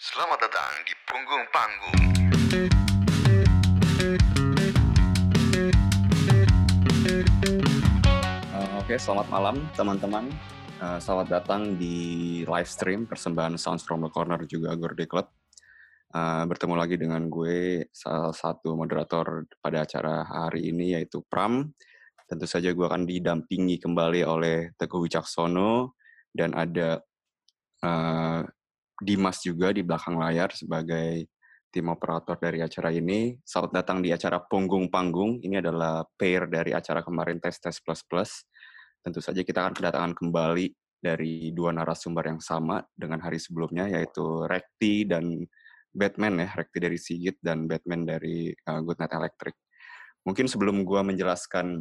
Selamat datang di punggung panggung. Uh, Oke, selamat malam teman-teman. Uh, selamat datang di live stream persembahan Sounds from the Corner juga Gorde Club. Uh, bertemu lagi dengan gue, salah satu moderator pada acara hari ini yaitu Pram. Tentu saja gue akan didampingi kembali oleh Teguh Wicaksono dan ada uh, Dimas juga di belakang layar sebagai tim operator dari acara ini. Selamat datang di acara Punggung Panggung. Ini adalah pair dari acara kemarin Tes Tes Plus Plus. Tentu saja kita akan kedatangan kembali dari dua narasumber yang sama dengan hari sebelumnya, yaitu Rekti dan Batman ya, Rekti dari Sigit dan Batman dari uh, Goodnight Electric. Mungkin sebelum gue menjelaskan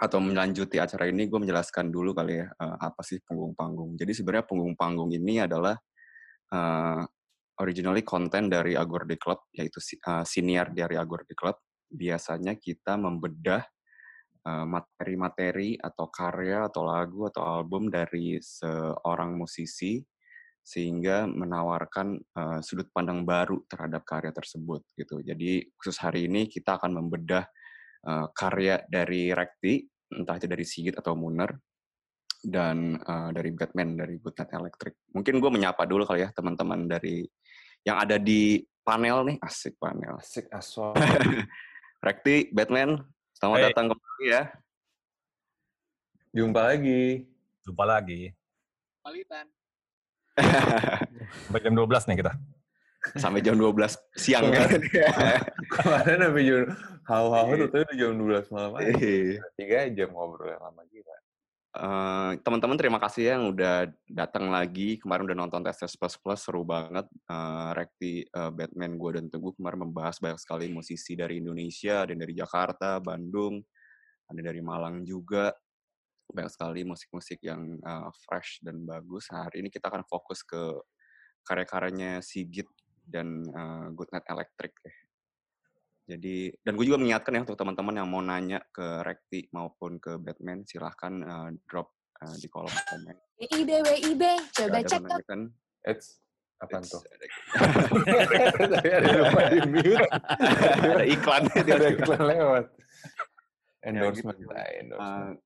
atau melanjuti acara ini, gue menjelaskan dulu kali ya, uh, apa sih punggung panggung. Jadi sebenarnya punggung panggung ini adalah uh, originally konten dari Agorde Club, yaitu uh, senior dari Agorde Club. Biasanya kita membedah materi-materi uh, atau karya atau lagu atau album dari seorang musisi sehingga menawarkan uh, sudut pandang baru terhadap karya tersebut gitu. Jadi khusus hari ini kita akan membedah uh, karya dari Rekti, entah itu dari Sigit atau Muner, dan uh, dari Batman dari Goodnight Electric. Mungkin gue menyapa dulu kali ya teman-teman dari yang ada di panel nih, asik panel. Asik asal. Rekti, Batman, selamat hey. datang kembali ya. Jumpa lagi. Jumpa lagi. Palitan. Sampai jam 12 nih kita. Sampai jam 12 siang kan. Kemarin sampai jam hau-hau tuh tuh jam 12 malam aja. Tiga jam ngobrol yang lama teman-teman terima kasih yang udah datang lagi. Kemarin udah nonton tes tes plus plus seru banget. Uh, Rekti uh, Batman gue dan Teguh kemarin membahas banyak sekali musisi dari Indonesia dan dari Jakarta Bandung ada dari Malang juga. Banyak sekali musik-musik yang uh, fresh dan bagus. Nah, hari ini kita akan fokus ke karya-karyanya Sigit dan uh, Goodnight Electric ya. Jadi dan gue juga mengingatkan ya untuk teman-teman yang mau nanya ke Rekti maupun ke Batman silahkan uh, drop uh, di kolom komen. WIB WIB coba cek tuh. Kan, it's apa tuh? ada lupa di mute. ada iklan ada iklan lewat. Endorsement. Ya, gitu. endorsement. Uh,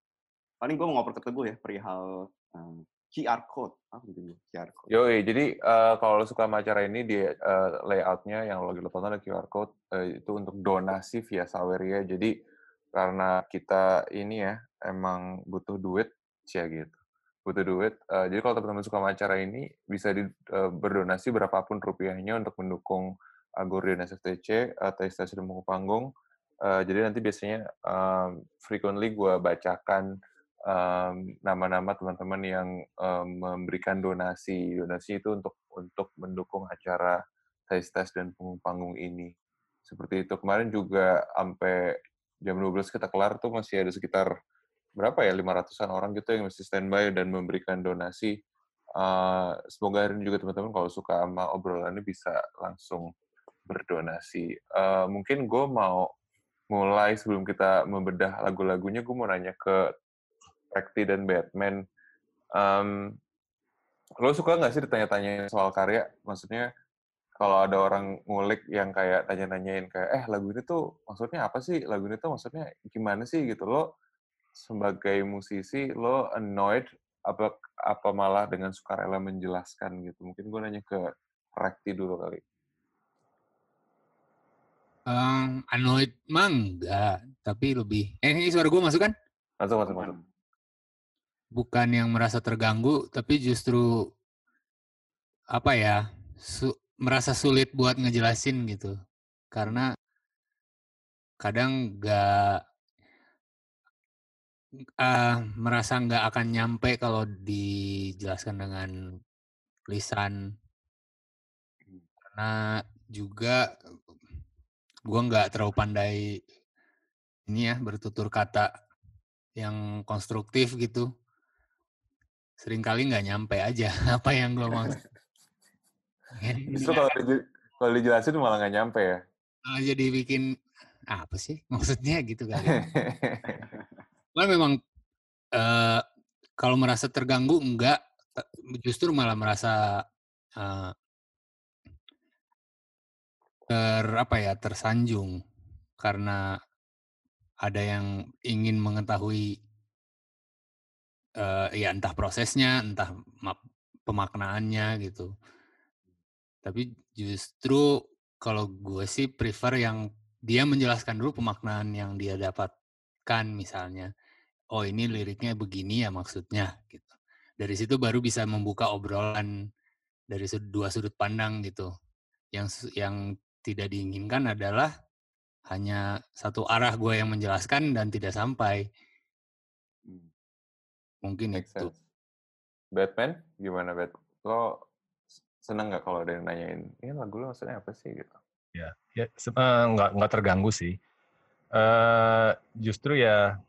paling gue mau ngobrol ke Teguh ya perihal um, QR code. Apa itu QR code? Yoi, jadi uh, kalau lo suka sama acara ini, di uh, layoutnya yang lo lagi lo tonton ada QR code, uh, itu untuk donasi via Saweria. Jadi karena kita ini ya, emang butuh duit, ya gitu. Butuh duit. Uh, jadi kalau teman-teman suka sama acara ini, bisa di, uh, berdonasi berapapun rupiahnya untuk mendukung Agor dan SFTC, atau Stasiun Panggung. Uh, jadi nanti biasanya um, frequently gue bacakan nama-nama um, teman-teman yang um, memberikan donasi. Donasi itu untuk untuk mendukung acara tes tes dan panggung-panggung ini. Seperti itu. Kemarin juga sampai jam 12 kita kelar tuh masih ada sekitar berapa ya 500-an orang gitu yang masih standby dan memberikan donasi. Uh, semoga hari ini juga teman-teman kalau suka sama obrolan ini bisa langsung berdonasi. Uh, mungkin gue mau mulai sebelum kita membedah lagu-lagunya, gue mau nanya ke Rekti dan Batman. Um, lo suka nggak sih ditanya-tanya soal karya? Maksudnya kalau ada orang ngulik yang kayak tanya-tanyain kayak, eh lagu ini tuh maksudnya apa sih? Lagu ini tuh maksudnya gimana sih gitu? Lo sebagai musisi, lo annoyed apa apa malah dengan sukarela menjelaskan gitu? Mungkin gue nanya ke Rekti dulu kali. Um, annoyed mah enggak, tapi lebih. Eh ini suara gue masuk kan? Masuk, masuk, masuk bukan yang merasa terganggu, tapi justru apa ya, su merasa sulit buat ngejelasin gitu. Karena kadang nggak uh, merasa nggak akan nyampe kalau dijelaskan dengan lisan. Karena juga gue nggak terlalu pandai ini ya bertutur kata yang konstruktif gitu sering kali nggak nyampe aja apa yang gue mau. Justru kalau, di, kalau dijelasin malah nggak nyampe ya? Uh, jadi bikin apa sih maksudnya gitu kan? Kan memang uh, kalau merasa terganggu enggak, justru malah merasa uh, ter apa ya tersanjung karena ada yang ingin mengetahui eh, ya entah prosesnya, entah ma- pemaknaannya gitu. Tapi justru kalau gue sih prefer yang dia menjelaskan dulu pemaknaan yang dia dapatkan misalnya. Oh ini liriknya begini ya maksudnya gitu. Dari situ baru bisa membuka obrolan dari dua sudut pandang gitu. Yang yang tidak diinginkan adalah hanya satu arah gue yang menjelaskan dan tidak sampai. Mungkin Make itu. sense. Batman, gimana Bat? Lo seneng nggak kalau ada yang nanyain, ini lagu lo maksudnya apa sih gitu? Ya, se- eh, nggak nggak terganggu sih. eh justru ya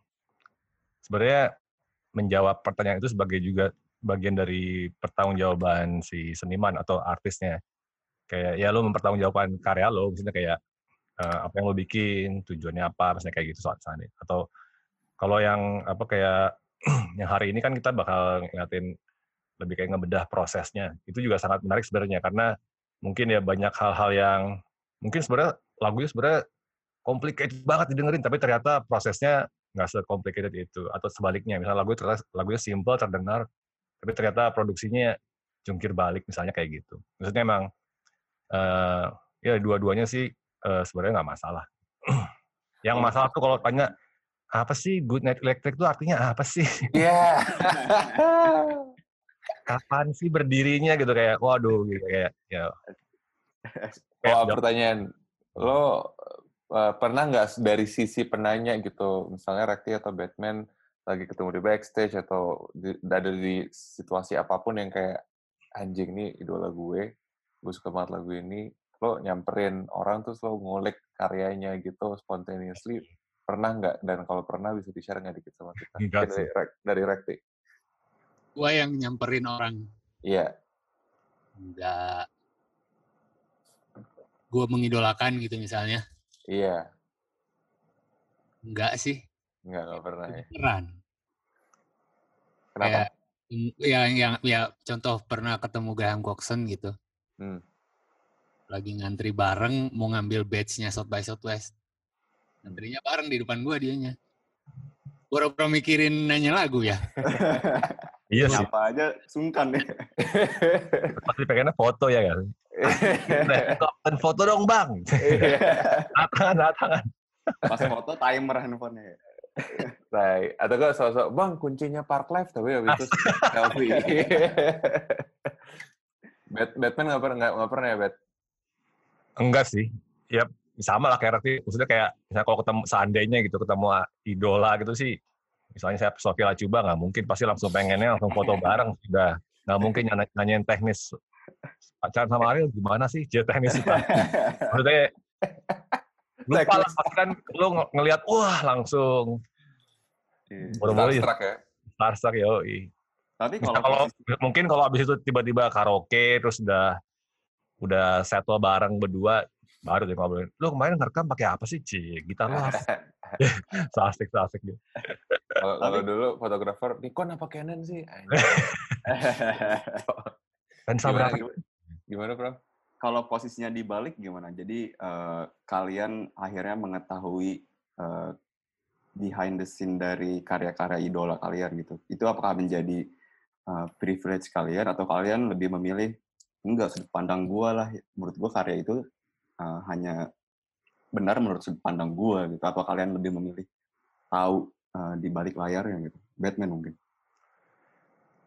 sebenarnya menjawab pertanyaan itu sebagai juga bagian dari pertanggungjawaban si seniman atau artisnya. Kayak ya lo mempertanggungjawabkan karya lo, misalnya kayak eh, apa yang lo bikin, tujuannya apa, misalnya kayak gitu soal soalnya. Atau kalau yang apa kayak yang hari ini kan kita bakal ngeliatin lebih kayak ngebedah prosesnya. Itu juga sangat menarik sebenarnya karena mungkin ya banyak hal-hal yang mungkin sebenarnya lagunya sebenarnya complicated banget didengerin tapi ternyata prosesnya nggak se-complicated itu atau sebaliknya. Misalnya lagu ternyata lagunya simple terdengar tapi ternyata produksinya jungkir balik misalnya kayak gitu. Maksudnya emang eh ya dua-duanya sih eh, sebenarnya nggak masalah. Yang masalah tuh kalau tanya apa sih good night electric itu artinya apa sih? Iya. kapan sih berdirinya gitu kayak waduh gitu kayak ya. Kayak Oh, pertanyaan, lo eh, pernah nggak dari sisi penanya gitu, misalnya Rekti atau Batman lagi ketemu di backstage atau di, ada di situasi apa pun yang kayak anjing nih idola gue, gue suka banget lagu ini, lo nyamperin orang terus lo ngulik karyanya gitu spontaneously, pernah nggak? Dan kalau pernah bisa di-share nggak dikit sama kita? Enggak Mungkin dari, Rek- dari Rekti. Gue yang nyamperin orang Iya. nggak gue mengidolakan gitu misalnya Iya. nggak sih Nggak, nggak pernah ya. beneran Kenapa? kayak mm, yang yang ya contoh pernah ketemu Graham Coxon gitu Hmm. lagi ngantri bareng mau ngambil badge-nya South by Southwest ngantrinya bareng di depan gue dianya pura-pura mikirin nanya lagu ya iya sih Apa aja sungkan ya. pasti pengennya foto ya kan Kapten foto dong bang tangan tangan Pas foto timer handphonenya. ya. Right. Atau gak sosok, bang kuncinya Park Life, tapi habis itu selfie. Bat Batman nggak pernah nggak pernah ya Bat? enggak sih ya sama lah kayak Rati. maksudnya kayak misalnya kalau ketemu seandainya gitu ketemu idola gitu sih misalnya saya Sofia Lacuba nggak mungkin pasti langsung pengennya langsung foto bareng sudah. Nggak mungkin nanya- nanyain teknis. Pacaran sama Ariel gimana sih? Dia teknis itu maksudnya lupa lah pasti kan lu ng- ngelihat wah langsung. Iya. ya Starstruck ya. starstruck ya Tapi Misal kalau kalau mungkin kalau abis itu tiba-tiba karaoke terus udah udah settle bareng berdua baru dia ngobrolin lu kemarin ngerekam pakai apa sih Ci gitar lah asik asik gitu Kalau dulu fotografer, Nikon apa Canon sih? Dan berapa gimana, gimana, Bro? kalau posisinya dibalik gimana? Jadi eh, kalian akhirnya mengetahui eh, behind the scene dari karya-karya idola kalian gitu. Itu apakah menjadi eh, privilege kalian atau kalian lebih memilih enggak sudut pandang gua lah. Menurut gua karya itu eh, hanya benar menurut sudut pandang gua gitu. Atau kalian lebih memilih tahu eh, di balik layarnya gitu. Batman mungkin.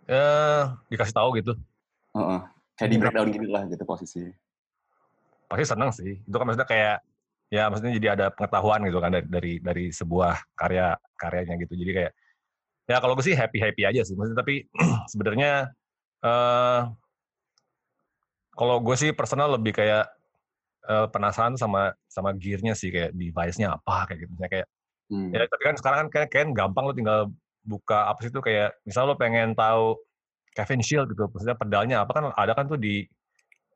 eh dikasih tahu gitu Heeh. Kayak di breakdown gini lah gitu posisinya. pasti seneng sih itu kan maksudnya kayak ya maksudnya jadi ada pengetahuan gitu kan dari dari, dari sebuah karya karyanya gitu jadi kayak ya kalau gue sih happy happy aja sih maksudnya tapi sebenarnya eh kalau gue sih personal lebih kayak eh, penasaran sama sama gearnya sih kayak device-nya apa kayak gitu Misalnya kayak Hmm. ya tapi kan sekarang kan kayak, kayak gampang lo tinggal buka apa sih itu kayak misal lo pengen tahu Kevin Shield gitu maksudnya pedalnya apa kan ada kan tuh di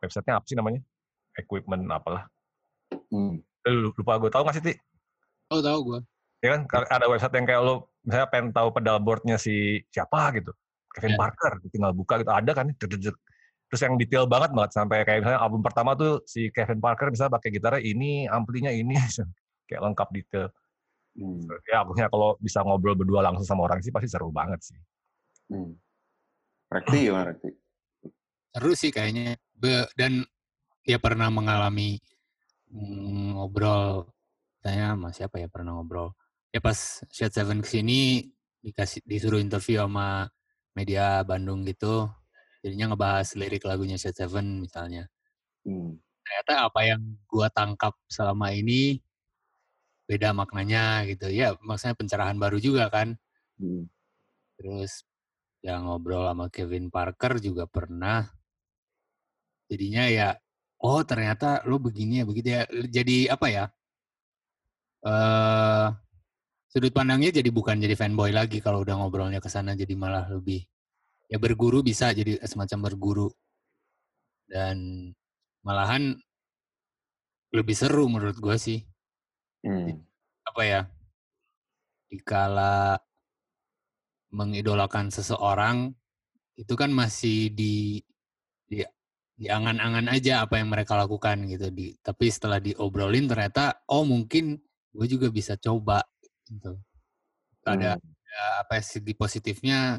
websitenya apa sih namanya equipment apalah Hmm. Eh, lu- lupa gue tahu nggak sih ti tahu tahu gue ya kan Ka- ada website yang kayak lo misalnya pengen tahu pedal boardnya si siapa gitu Kevin Ya. Parker tinggal buka gitu ada kan. Terus yang detail banget banget sampai kayak misalnya album pertama tuh si Kevin Parker bisa pakai gitarnya ini amplinya ini kayak lengkap detail Hmm. ya akunya kalau bisa ngobrol berdua langsung sama orang sih pasti seru banget sih Hmm. Rekti gimana Rekti? Seru sih kayaknya. Be- dan ya pernah mengalami mm, ngobrol saya sama siapa ya pernah ngobrol. Ya pas Shot Seven ke sini dikasih disuruh interview sama media Bandung gitu. Jadinya ngebahas lirik lagunya Shot Seven misalnya. Hmm. Ternyata apa yang gua tangkap selama ini beda maknanya gitu. Ya maksudnya pencerahan baru juga kan. Hmm. Terus yang ngobrol sama Kevin Parker juga pernah. Jadinya ya, oh ternyata lo begini ya, begitu ya. Jadi apa ya? eh sudut pandangnya jadi bukan jadi fanboy lagi kalau udah ngobrolnya ke sana jadi malah lebih ya berguru bisa jadi semacam berguru dan malahan lebih seru menurut gue sih Hmm. apa ya dikala mengidolakan seseorang itu kan masih di di di angan-angan aja apa yang mereka lakukan gitu di tapi setelah diobrolin ternyata oh mungkin gue juga bisa coba gitu ada Hmm. ada apa ya, segi positifnya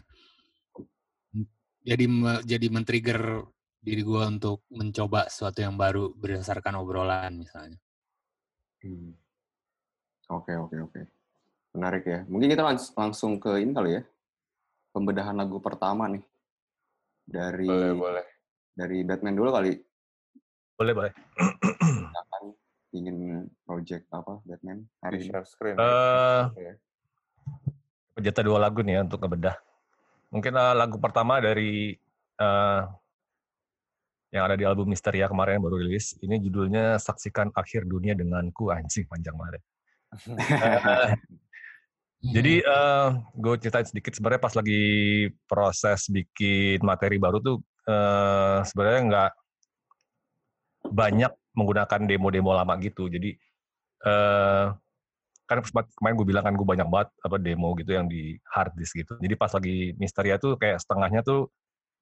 jadi jadi men-trigger diri gue untuk mencoba sesuatu yang baru berdasarkan obrolan misalnya Hmm. Oke, oke, oke. Menarik ya. Mungkin kita langs- langsung ke ini kali ya. Pembedahan lagu pertama nih. Dari Boleh, boleh. dari Batman dulu kali. boleh boleh Akan ingin project apa Batman Di hari ini. share screen. Eh, ya. jatah dua lagu nih ya untuk ngebedah. Mungkin eh, lagu pertama dari eh, yang ada di album Misteria kemarin yang baru rilis. Ini judulnya Saksikan Akhir Dunia Denganku. Anjing panjang banget. Eh, jadi gue ceritain sedikit sebenarnya pas lagi proses bikin materi baru tuh eh, sebenarnya nggak banyak menggunakan demo-demo lama gitu. Jadi eh kan sempat kemarin gue bilang kan gue banyak banget apa demo gitu yang di hard disk gitu. Jadi pas lagi Misteria tuh kayak setengahnya tuh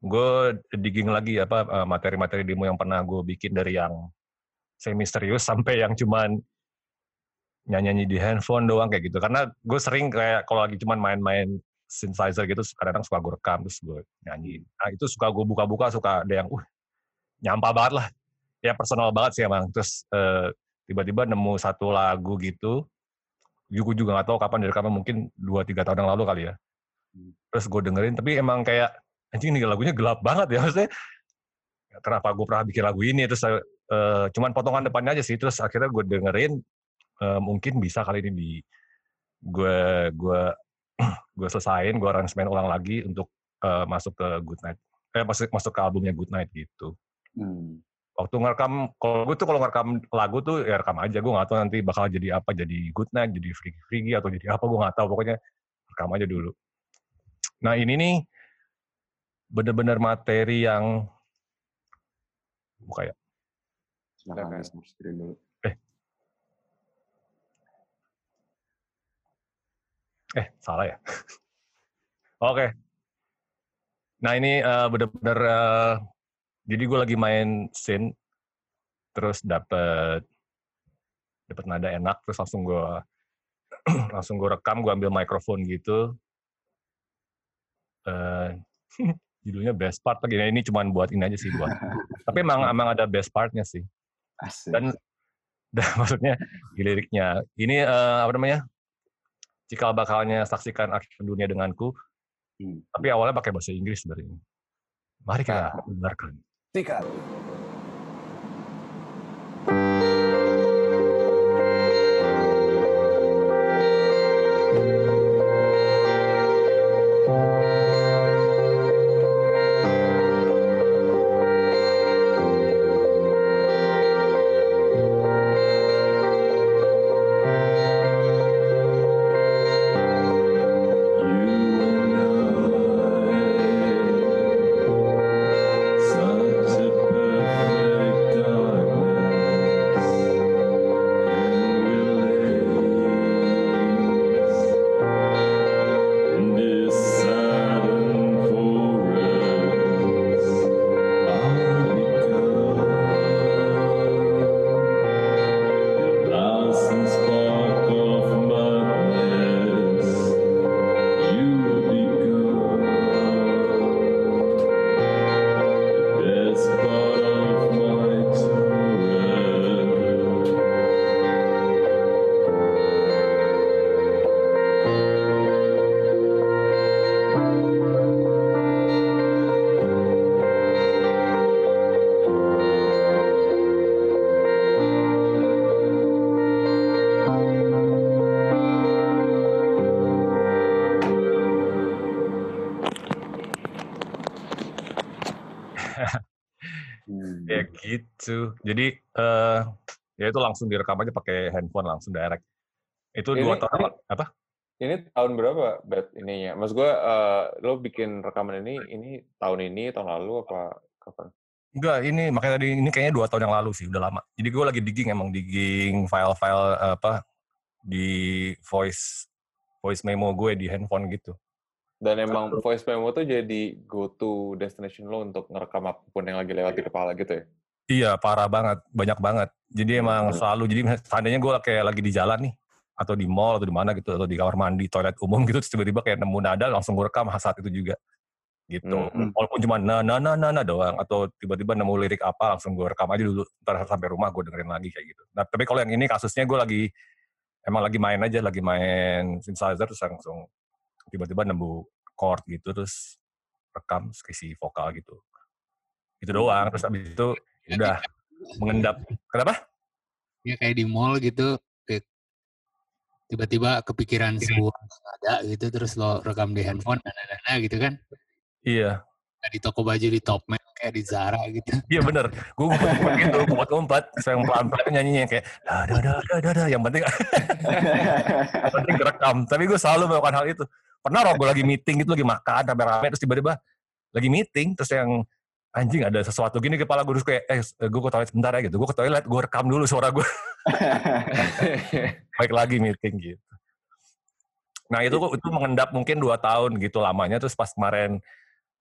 gue digging lagi apa eh, materi-materi demo yang pernah gue bikin dari yang semi misterius sampai yang cuman nyanyi di handphone doang kayak gitu. Karena gue sering kayak kalau lagi cuman main-main synthesizer gitu kadang-kadang suka gue rekam terus gue nyanyi. Nah itu suka gue buka-buka suka ada yang uh nyampah banget lah. Ya personal banget sih emang. Terus eh, tiba-tiba nemu satu lagu gitu. Gue juga gak tahu kapan direkamnya mungkin 2-3 tahun yang lalu kali ya. Terus gue dengerin tapi emang kayak anjing ini lagunya gelap banget ya maksudnya. Kenapa gue pernah bikin lagu ini terus eh, cuman potongan depannya aja sih terus akhirnya gue dengerin eh, mungkin bisa kali ini di gue gue gue selesain gue aransemen ulang lagi untuk eh, masuk ke Good Night eh masuk masuk ke albumnya Good Night gitu Hmm. Waktu ngerekam kalau gue tuh kalau ngerekam lagu tuh ya rekam aja gue nggak tahu nanti bakal jadi apa jadi Good Night jadi Freaky Freaky atau jadi apa gue nggak tahu pokoknya rekam aja dulu nah ini nih bener-bener materi yang buka ya Silakan dulu. Eh, salah ya? Oke. Nah ini eh, bener-bener, eh, jadi gue lagi main scene, terus dapet dapet nada enak, terus langsung gue langsung gue rekam, gue ambil mikrofon gitu. Eh, judulnya best part lagi. Nah, ini cuman buat ini aja sih buat. Tapi emang emang ada best partnya sih. Asik. Dan, dan maksudnya liriknya. Ini eh, apa namanya? Cikal bakalnya saksikan akhir dunia denganku. Hmm. Tapi awalnya pakai bahasa Inggris sebenarnya. Mari kita dengarkan. Tiga. Gitu. Jadi eh ya itu langsung direkam aja pakai handphone langsung direct. Itu dua Ini- tahun apa? Ini tahun berapa, Bet, ininya? Maksud gue, eh, lo bikin rekaman ini, ini tahun ini, tahun lalu, apa kapan? Enggak, ini makanya tadi ini kayaknya dua tahun yang lalu sih, udah lama. Jadi gue lagi digging emang digging file-file apa di voice voice memo gue di handphone gitu. Dan emang voice memo tuh jadi go-to destination lo untuk ngerekam apa pun yang lagi lewat di kepala gitu ya? Iya, parah banget, banyak banget. Jadi emang Hmm. selalu jadi seandainya gue kayak lagi di jalan nih atau di mall atau di mana gitu atau di kamar mandi, toilet umum gitu terus tiba-tiba kayak nemu nada langsung gue rekam saat itu juga. Gitu. Hmm. Walaupun cuma na na na na na doang atau tiba-tiba nemu lirik apa langsung gue rekam aja dulu ntar sampai rumah gue dengerin lagi kayak gitu. Nah, tapi kalau yang ini kasusnya gue lagi emang lagi main aja, lagi main synthesizer terus langsung tiba-tiba nemu chord gitu terus rekam terus isi vokal gitu. Gitu doang. Terus abis itu udah mengendap. Kenapa? Ya kayak di mall gitu, tiba-tiba kepikiran sebuah nada gitu, terus lo rekam di handphone, nada-nada gitu kan. Iya, Kayak di toko baju di Topman, kayak di Zara gitu. iya bener. Gue ngumpet-ngumpet gitu, ngumpet-ngumpet. Yang pelan-pelan nyanyinya kayak da da da da da da. Yang penting, yang penting direkam. Tapi gue selalu melakukan hal itu. Pernah loh gue lagi meeting gitu, lagi makan, rame-rame, terus tiba-tiba lagi meeting, terus yang anjing ada sesuatu gini kepala gue terus kayak, eh gue ke toilet sebentar ya gitu. Gue ke toilet, gue rekam dulu suara gue. Baik lagi meeting gitu. Nah itu itu mengendap mungkin dua tahun gitu lamanya terus pas kemarin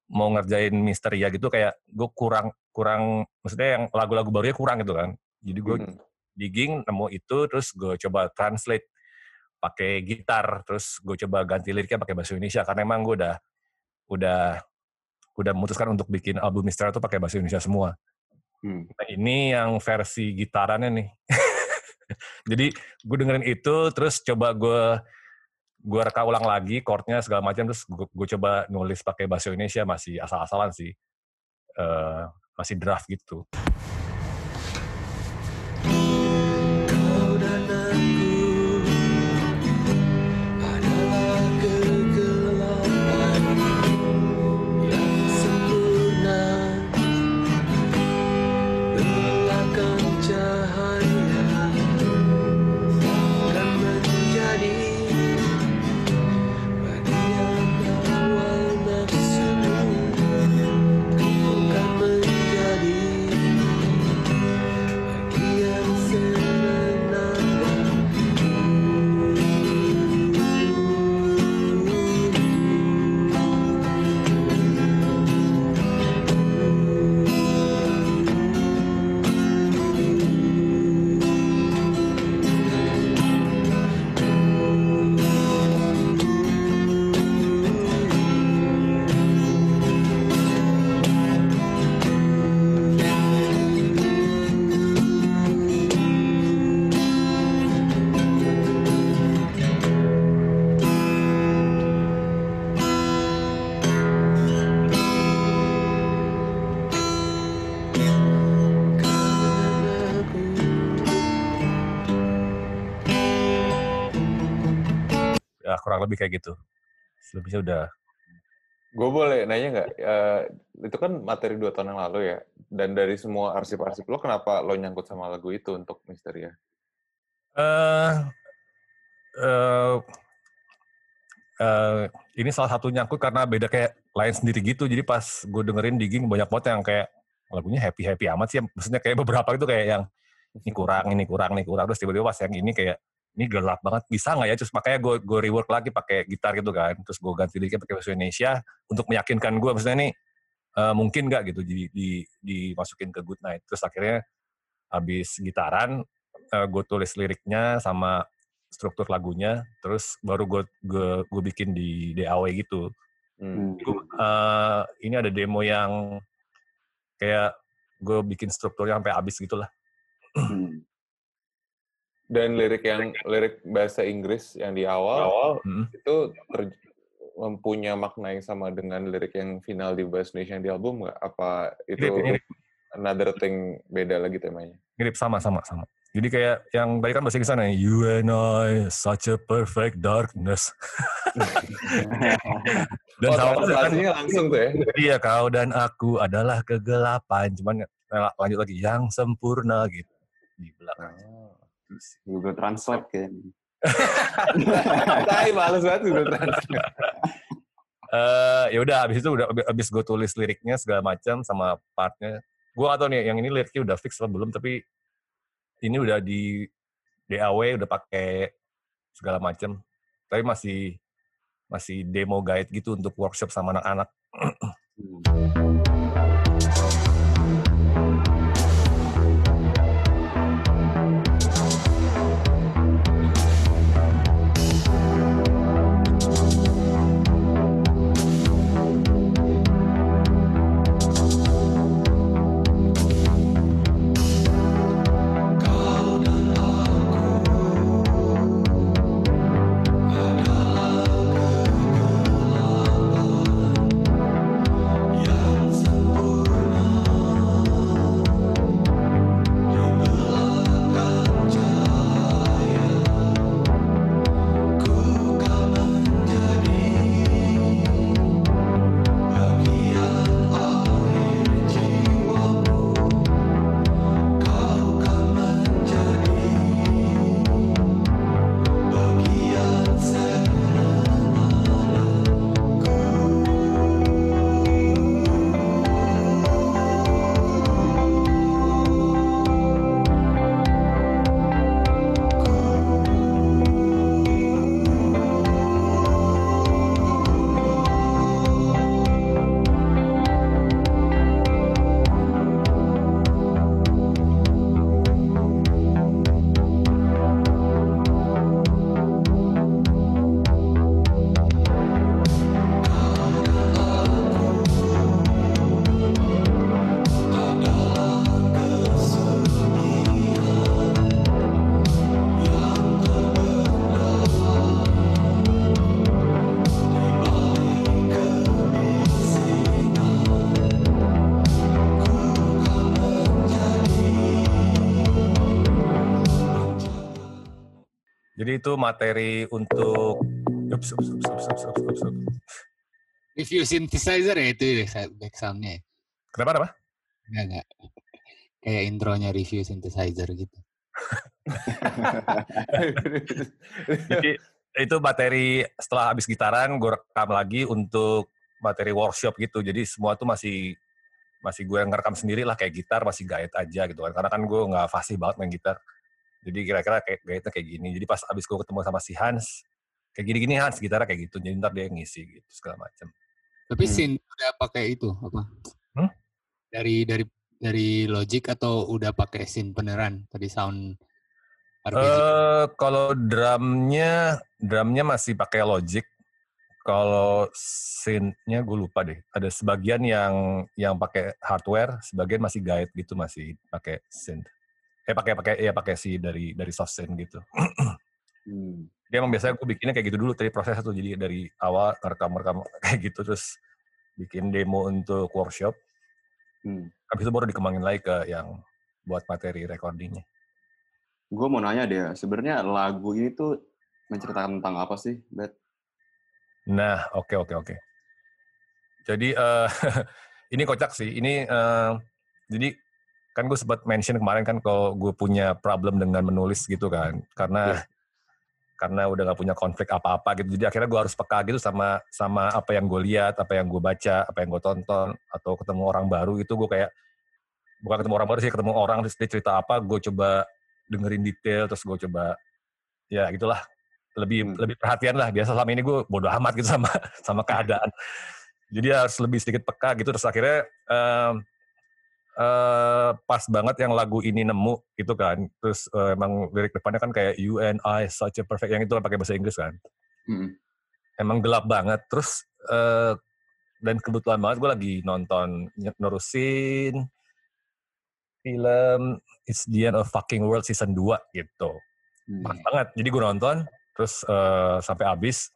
mau ngerjain misteri ya gitu kayak gue kurang kurang maksudnya yang lagu-lagu barunya kurang gitu kan. Jadi gue Hmm. digging nemu itu terus gue coba translate pakai gitar terus gue coba ganti liriknya pakai bahasa Indonesia karena emang gue udah udah udah memutuskan untuk bikin album misteri itu pakai bahasa Indonesia semua. Hmm. Nah, ini yang versi gitarannya nih. Jadi gue dengerin itu, terus coba gue gue reka ulang lagi chordnya segala macam, terus gue, gue coba nulis pakai bahasa Indonesia masih asal-asalan sih, Eh, masih draft gitu. Lebih kayak gitu. Selebihnya udah. Gue boleh nanya nggak? Eh, itu kan materi dua tahun yang lalu ya. Dan dari semua arsip-arsip lo, kenapa lo nyangkut sama lagu itu untuk Misteria? eh eh eh, ini salah satu nyangkut karena beda kayak lain sendiri gitu. Jadi pas gue dengerin digging banyak banget yang kayak lagunya happy happy amat sih. Maksudnya kayak beberapa itu kayak yang ini kurang, ini kurang, ini kurang. Terus tiba-tiba pas yang ini kayak ini gelap banget. Bisa nggak ya? Terus makanya gue gue rework lagi pakai gitar gitu kan. Terus gue ganti liriknya pakai bahasa Indonesia untuk meyakinkan gue. Maksudnya ini eh, mungkin nggak gitu di, di, dimasukin ke Good Night. Terus akhirnya habis gitaran gue tulis liriknya sama struktur lagunya. Terus baru gue gue gue bikin di DAW gitu. Hmm. Gua, eh, ini ada demo yang kayak gue bikin strukturnya sampai habis gitu lah. Hmm. Dan lirik yang lirik bahasa Inggris yang di awal, Mm. itu ter- mempunyai makna yang sama dengan lirik yang final di bahasa Indonesia yang di album nggak? Apa itu Mirip, mirip. another thing beda lagi temanya? Mirip sama sama sama. Jadi kayak yang tadi kan bahasa Inggris sana, you and I such a perfect darkness. Dan oh, sama kan, langsung tuh ya? iya kau dan aku adalah kegelapan. Cuman Nah, lanjut lagi yang sempurna gitu di belakang. Oh. Google Translate kayaknya. Tai males banget Google Translate. Eh ya udah habis itu udah habis gue tulis liriknya segala macam sama partnya. Gue atau nih yang ini liriknya udah fix atau belum tapi ini udah di DAW udah pakai segala macam. Tapi masih masih demo guide gitu untuk workshop sama anak-anak. itu materi untuk ups, ups, ups, ups, ups, ups, ups, ups. Review synthesizer ya itu ya, back sound-nya ya? Kenapa kenapa? Enggak, enggak. Kayak intronya review synthesizer gitu. Jadi itu materi setelah habis gitaran gue rekam lagi untuk materi workshop gitu. Jadi semua tuh masih masih gue yang ngerekam sendiri lah kayak gitar masih gaet aja gitu kan. Karena kan gue nggak fasih banget main gitar. Jadi kira-kira kayak gaetnya kayak gini. Jadi pas abis gue ketemu sama si Hans, kayak gini-gini Hans gitarnya kayak gitu. Jadi ntar dia ngisi gitu segala macam. Tapi Hmm. synth udah pakai itu apa? Hmm? Dari dari dari Logic atau udah pakai synth beneran tadi sound? Eh kalau drumnya drumnya masih pakai Logic. Kalau synth-nya gue lupa deh. Ada sebagian yang yang pakai hardware, sebagian masih guide gitu masih pakai synth. Eh pakai pakai ya pakai si dari dari synth gitu. Hmm. Dia emang biasanya gue bikinnya kayak gitu dulu tadi prosesnya tuh jadi dari awal rekam-rekam kayak gitu terus bikin demo untuk workshop. Hmm. Habis itu baru dikembangin lagi ke yang buat materi recordingnya. Gue mau nanya deh, sebenarnya lagu ini tuh menceritakan tentang apa sih, Bet? Nah, oke oke oke. Jadi eh ini kocak sih. Ini eh, jadi kan gue sempat mention kemarin kan kalau gue punya problem dengan menulis gitu kan, karena karena udah gak punya konflik apa-apa gitu. Jadi akhirnya gue harus peka gitu sama sama apa yang gue lihat, apa yang gue baca, apa yang gue tonton, atau ketemu orang baru itu gue kayak bukan ketemu orang baru sih, ketemu orang terus dia cerita apa, gue coba dengerin detail, terus gue coba ya gitulah lebih Hmm. lebih perhatian lah. Biasa selama ini gue bodoh amat gitu sama sama keadaan. Jadi harus lebih sedikit peka gitu. Terus akhirnya em, eh, pas banget yang lagu ini nemu gitu kan. Terus eh, emang lirik depannya kan kayak you and I such a perfect yang itu kan pakai bahasa Inggris kan. Hmm. Emang gelap banget. Terus eh, dan kebetulan banget gue lagi nonton nerusin film It's the End of Fucking World season 2 gitu. Hmm. Pas banget. Jadi gue nonton, terus eh, sampai habis,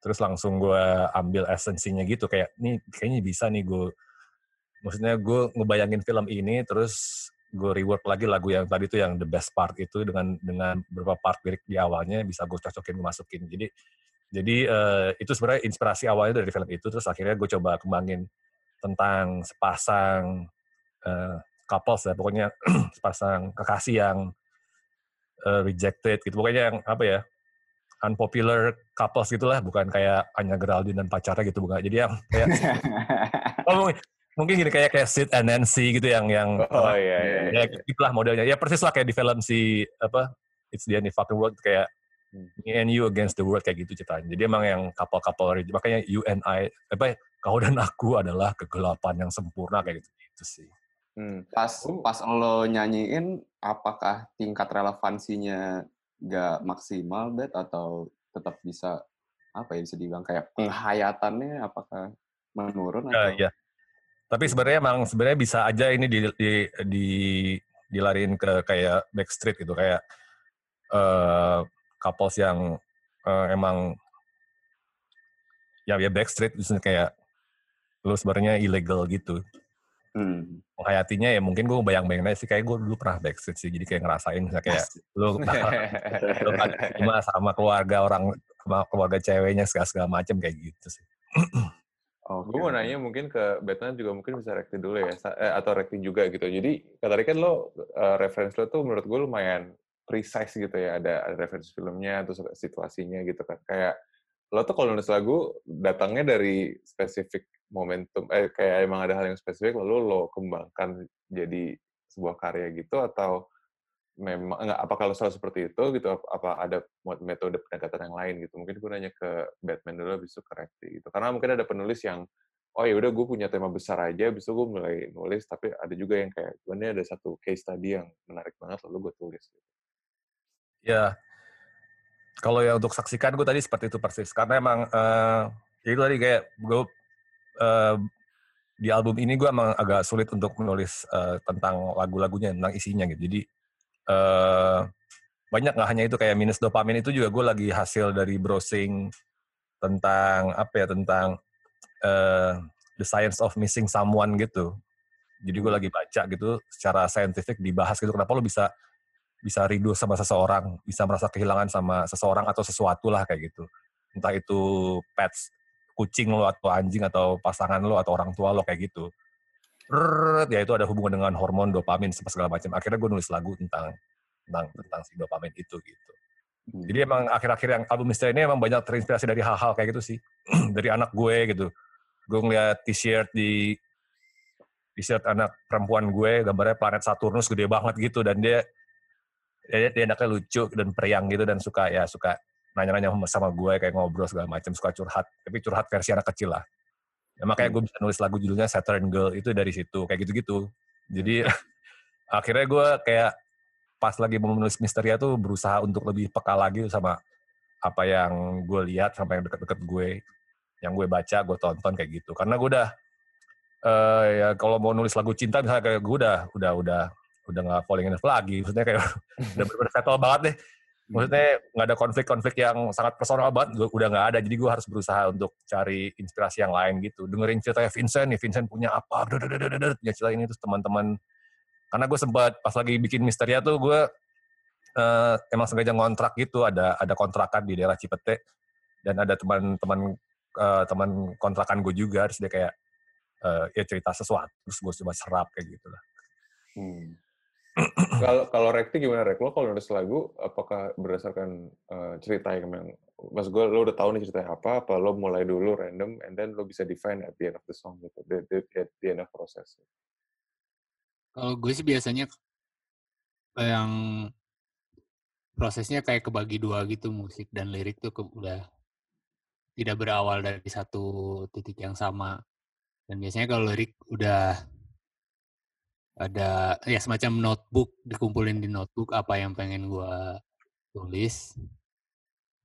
terus langsung gue ambil esensinya gitu. Kayak, nih kayaknya bisa nih gue, maksudnya gue ngebayangin film ini, terus gue rework lagi lagu yang tadi tuh yang the best part itu dengan dengan beberapa part lirik di awalnya bisa gue cocokin, gue masukin. Jadi jadi eh, itu sebenarnya inspirasi awalnya dari film itu, terus akhirnya gue coba kembangin tentang sepasang eh, couples ya pokoknya sepasang kekasih yang eh, rejected gitu pokoknya yang apa ya unpopular couples gitulah bukan kayak Anya Geraldine dan pacarnya gitu bukan jadi yang kayak oh, mungkin- gini kayak kayak Sid and Nancy gitu yang yang Oh apa, iya iya. ya gitulah modelnya ya persis lah kayak di film si apa It's the End of Fucking World kayak Hmm. me and you against the world kayak gitu ceritanya jadi emang yang couple-couple makanya you and I apa kau dan aku adalah kegelapan yang sempurna kayak gitu gitu sih Hmm. Pas Oh. pas lo nyanyiin, apakah tingkat relevansinya nggak maksimal, Bet? Atau tetap bisa, apa ya, bisa dibilang kayak penghayatannya apakah menurun? Ya, Atau? iya. Tapi sebenarnya emang sebenarnya bisa aja ini di, di, di dilariin ke kayak backstreet gitu kayak eh couples yang eh, emang ya ya backstreet misalnya kayak lu sebenarnya ilegal gitu. Hmm. Menghayatinya ya mungkin gue bayang-bayangin aja sih kayak gue dulu pernah backstreet sih jadi kayak ngerasain misalnya kayak lu lu kan cuma sama keluarga orang sama keluarga ceweknya segala segala macem kayak gitu sih. Oke, Gue mau nanya mungkin ke Batman juga mungkin bisa rekti dulu ya, eh, atau rekti juga gitu. Jadi tadi kan lo eh, referensi lo tuh menurut gue lumayan precise gitu ya, ada, ada referensi filmnya, terus situasinya gitu kan. Kayak lo tuh kalau nulis lagu datangnya dari spesifik momentum, eh kayak emang ada hal yang spesifik lalu lo kembangkan jadi sebuah karya gitu atau memang enggak apa kalau selalu seperti itu gitu apa, ada metode pendekatan yang lain gitu mungkin gue nanya ke Batman dulu ke Rekti gitu karena mungkin ada penulis yang oh ya udah gue punya tema besar aja itu gue mulai nulis tapi ada juga yang kayak gue ini ada satu case tadi yang menarik banget lalu gue tulis gitu. Ya, kalau ya untuk saksikan gue tadi seperti itu persis. Karena emang ya itu tadi kayak gue eh, di album ini gue emang agak sulit untuk menulis eh, tentang lagu-lagunya, tentang isinya gitu. Jadi eh banyak nggak hanya itu kayak minus dopamin itu juga gue lagi hasil dari browsing tentang apa ya tentang eh the science of missing someone gitu. Jadi gue lagi baca gitu secara saintifik dibahas gitu kenapa lo bisa bisa rindu sama seseorang, bisa merasa kehilangan sama seseorang atau sesuatu lah kayak gitu. Entah itu pets, kucing lo atau anjing atau pasangan lo atau orang tua lo kayak gitu. Ya itu ada hubungan dengan hormon dopamin segala macam. Akhirnya gue nulis lagu tentang tentang tentang si dopamin itu gitu. Hmm. Jadi emang akhir-akhir yang album Misteri ini emang banyak terinspirasi dari hal-hal kayak gitu sih. dari anak gue gitu. Gue ngeliat t-shirt di t-shirt anak perempuan gue gambarnya planet Saturnus gede banget gitu dan dia dia, dia anaknya lucu dan periang gitu dan suka ya suka nanya-nanya sama gue kayak ngobrol segala macam suka curhat tapi curhat versi anak kecil lah ya, makanya gue bisa nulis lagu judulnya Saturn Girl itu dari situ kayak gitu-gitu. Jadi akhirnya gue kayak pas lagi mau menulis Misteria tuh berusaha untuk lebih peka lagi sama apa yang gue lihat sama yang deket-deket gue yang gue baca gue tonton kayak gitu. Karena gue udah eh ya kalau mau nulis lagu cinta misalnya kayak gue udah udah udah udah nggak falling in love lagi. Maksudnya kayak udah bener-bener settle banget deh maksudnya nggak ada konflik-konflik yang sangat personal banget gua- udah nggak ada. Jadi gue harus berusaha untuk cari inspirasi yang lain gitu. Dengerin ceritanya Vincent nih Vincent punya apa? Punya cerita ini terus teman-teman. Karena gue sempat pas lagi bikin Misteria tuh gue eh, emang sengaja ngontrak gitu. Ada ada kontrakan di daerah Cipete. Dan ada teman-teman eh, teman kontrakan gue juga. Terus dia kayak eh, ya cerita sesuatu. Terus gue coba serap kayak gitu lah Hmm. Kalau kalau Rekti gimana Rek? Lo kalau nulis lagu apakah berdasarkan eh, cerita yang memang Mas gue lo udah tahu nih ceritanya apa, apa lo mulai dulu random and then lo bisa define at the end of the song gitu, the, the, at the end of process. Kalau gue sih biasanya yang prosesnya kayak kebagi dua gitu musik dan lirik tuh ke- udah tidak berawal dari satu titik yang sama. Dan biasanya kalau lirik udah ada ya semacam notebook dikumpulin di notebook apa yang pengen gua tulis.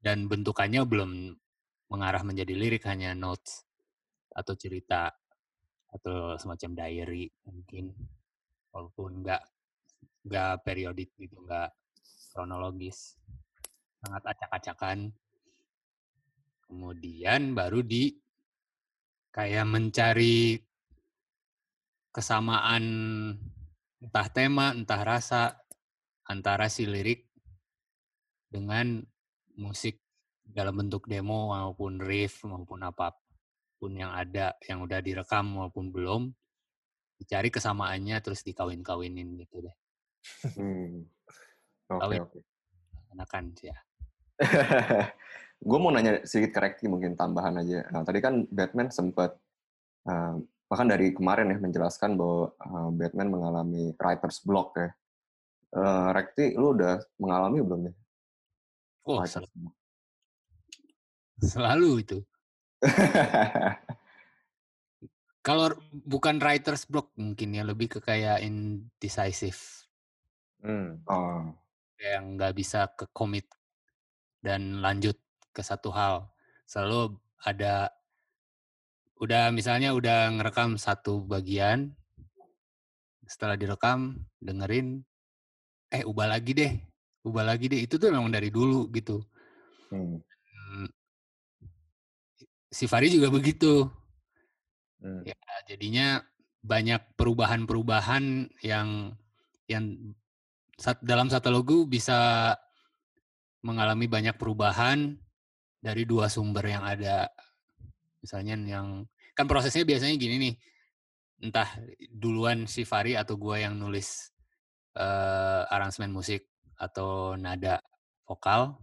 Dan bentukannya belum mengarah menjadi lirik hanya notes atau cerita atau semacam diary mungkin. Walaupun nggak nggak periodik gitu nggak kronologis. Sangat acak-acakan. Kemudian baru di kayak mencari kesamaan entah tema entah rasa antara si lirik dengan musik dalam bentuk demo maupun riff maupun apa pun yang ada yang udah direkam maupun belum dicari kesamaannya terus dikawin-kawinin gitu deh. Hmm. Oke, Kawin. oke. Enakan sih ya. gue mau nanya sedikit koreksi mungkin tambahan aja. Nah, tadi kan Batman sempat eh, bahkan dari kemarin ya menjelaskan bahwa eh, Batman mengalami writer's block ya. Eh, Rekti, lu udah mengalami belum nih? Oh, writer's sel- selalu itu. Kalau bukan writer's block mungkin ya lebih ke kayak indecisive. Hmm. oh, Kayak nggak bisa ke commit dan lanjut ke satu hal. Selalu ada udah misalnya udah ngerekam satu bagian setelah direkam dengerin eh ubah lagi deh ubah lagi deh. Itu tuh memang dari dulu gitu. Hmm. Hmm, si Fari juga begitu. Hmm. ya jadinya banyak perubahan-perubahan yang yang dalam satu lagu bisa mengalami banyak perubahan dari dua sumber yang ada. Misalnya yang kan prosesnya biasanya gini nih entah duluan si Fari atau gua yang nulis eh, aransemen musik atau nada vokal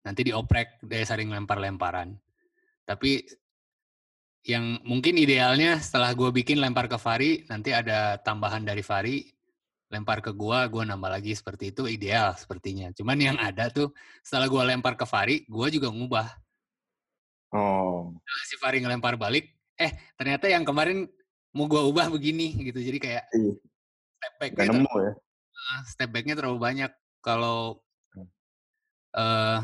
nanti dioprek dia saling lempar-lemparan. Tapi yang mungkin idealnya setelah gua bikin lempar ke Fari nanti ada tambahan dari Fari lempar ke gua gua nambah lagi seperti itu ideal sepertinya. Cuman yang ada tuh setelah gua lempar ke Fari gua juga ngubah oh, si Fari ngelempar balik, eh ternyata yang kemarin mau gua ubah begini gitu. Jadi kayak iya, step gak back-nya nemu terlalu, ya? step back-nya terlalu banyak. Kalau eh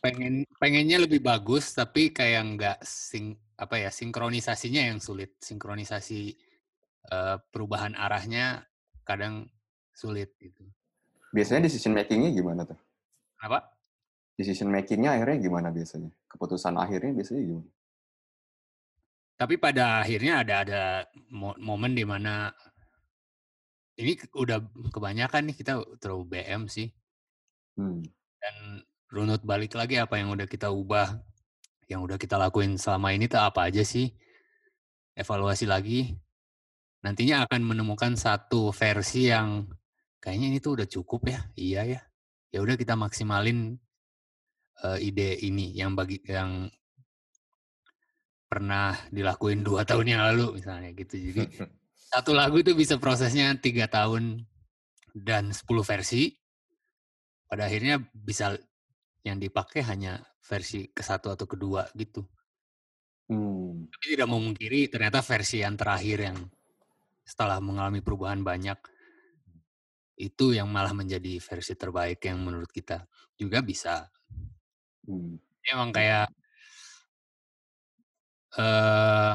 pengen pengennya lebih bagus tapi kayak nggak sing apa ya sinkronisasinya yang sulit. Sinkronisasi eh, perubahan arahnya kadang sulit gitu. Biasanya decision making-nya gimana tuh? Kenapa? Decision making-nya akhirnya gimana biasanya? Keputusan akhirnya biasanya gimana? Tapi pada akhirnya ada ada mo- momen di mana ini udah kebanyakan nih kita terlalu BM sih Hmm. dan runut balik lagi apa yang udah kita ubah, yang udah kita lakuin selama ini tuh apa aja sih? Evaluasi lagi. Nantinya akan menemukan satu versi yang kayaknya ini tuh udah cukup ya. Iya ya. Ya udah kita maksimalin eh, ide ini yang bagi yang pernah dilakuin dua tahun yang lalu misalnya gitu. Jadi satu lagu itu bisa prosesnya tiga tahun dan 10 versi. Pada akhirnya bisa yang dipakai hanya versi ke satu atau kedua gitu. Hmm. Tapi tidak memungkiri ternyata versi yang terakhir yang setelah mengalami perubahan banyak itu yang malah menjadi versi terbaik yang menurut kita juga bisa. Hmm. Emang kayak eh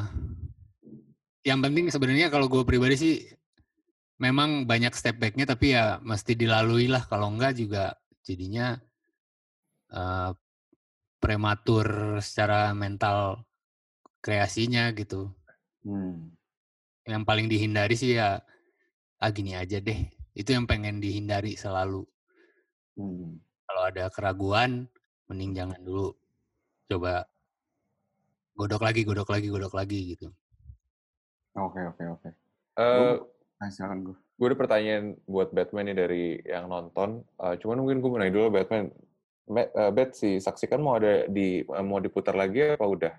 yang penting sebenarnya kalau gue pribadi sih memang banyak step backnya tapi ya mesti dilalui lah kalau enggak juga jadinya eh prematur secara mental kreasinya gitu. Hmm. Yang paling dihindari sih ya ah gini aja deh. Itu yang pengen dihindari selalu. Hmm. Kalau ada keraguan mending jangan dulu coba godok lagi, godok lagi, godok lagi gitu. Oke, oke, oke. Nah, silakan gue. gue ada pertanyaan buat Batman nih dari yang nonton. Eh, cuman mungkin gue mau nanya dulu Batman. Ma- eh, Bet, si saksikan mau ada di eh, mau diputar lagi apa udah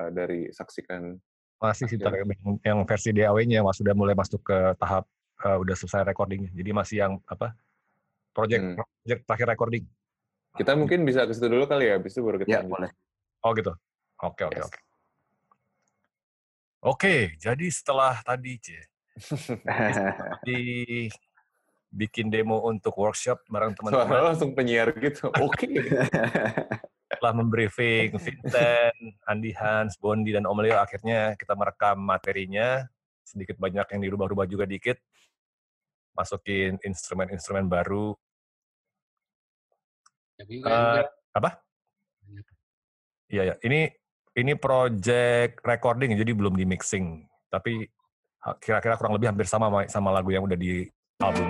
Eh, dari saksikan? Masih sih yang, yang versi DAW-nya mas sudah mulai masuk ke tahap eh, udah selesai recordingnya. Jadi masih yang apa? Project, Hmm. project terakhir recording. Kita mungkin bisa ke situ dulu kali ya, habis itu baru kita Ya, lanjut. boleh. Oh gitu. Oke oke Yes. oke. Oke, jadi setelah tadi C, di bikin demo untuk workshop bareng Suara teman-teman, langsung penyiar gitu. Oke. setelah membriefing Vincent, Andi Hans, Bondi dan Om Leo, akhirnya kita merekam materinya sedikit banyak yang dirubah-rubah juga dikit, masukin instrumen-instrumen baru. Eh, apa? Iya ya, ini ini project recording jadi belum di mixing, tapi ha- kira-kira kurang lebih hampir sama sama- lagu yang udah di album.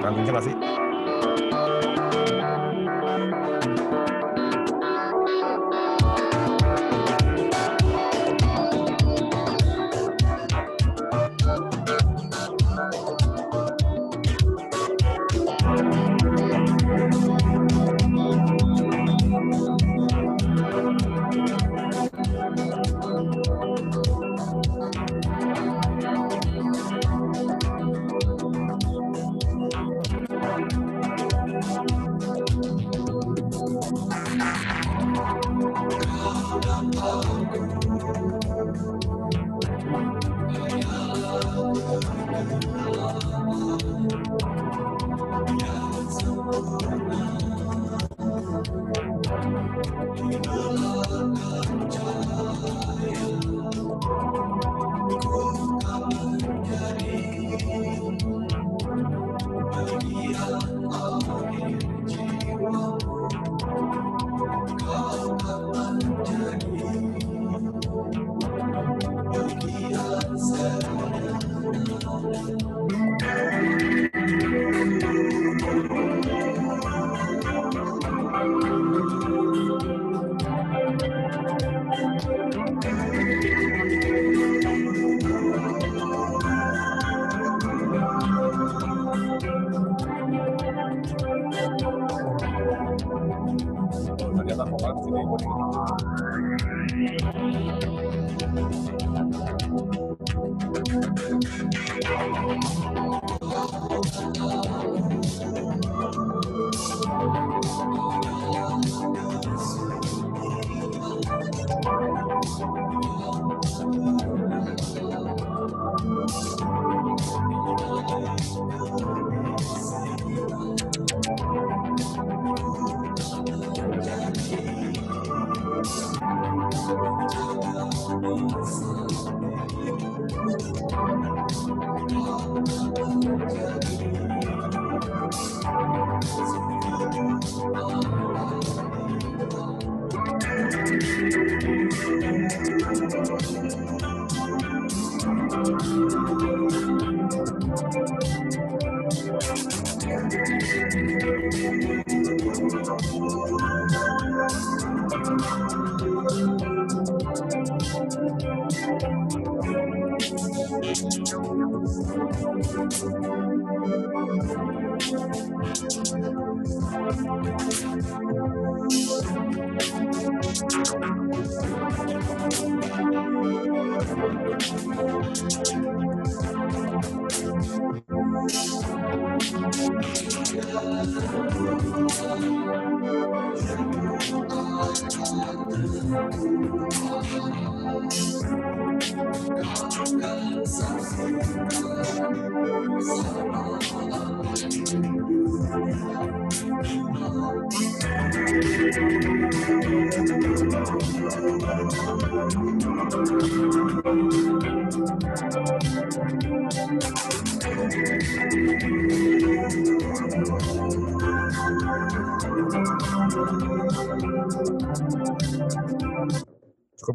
Kurang kenceng nggak sih?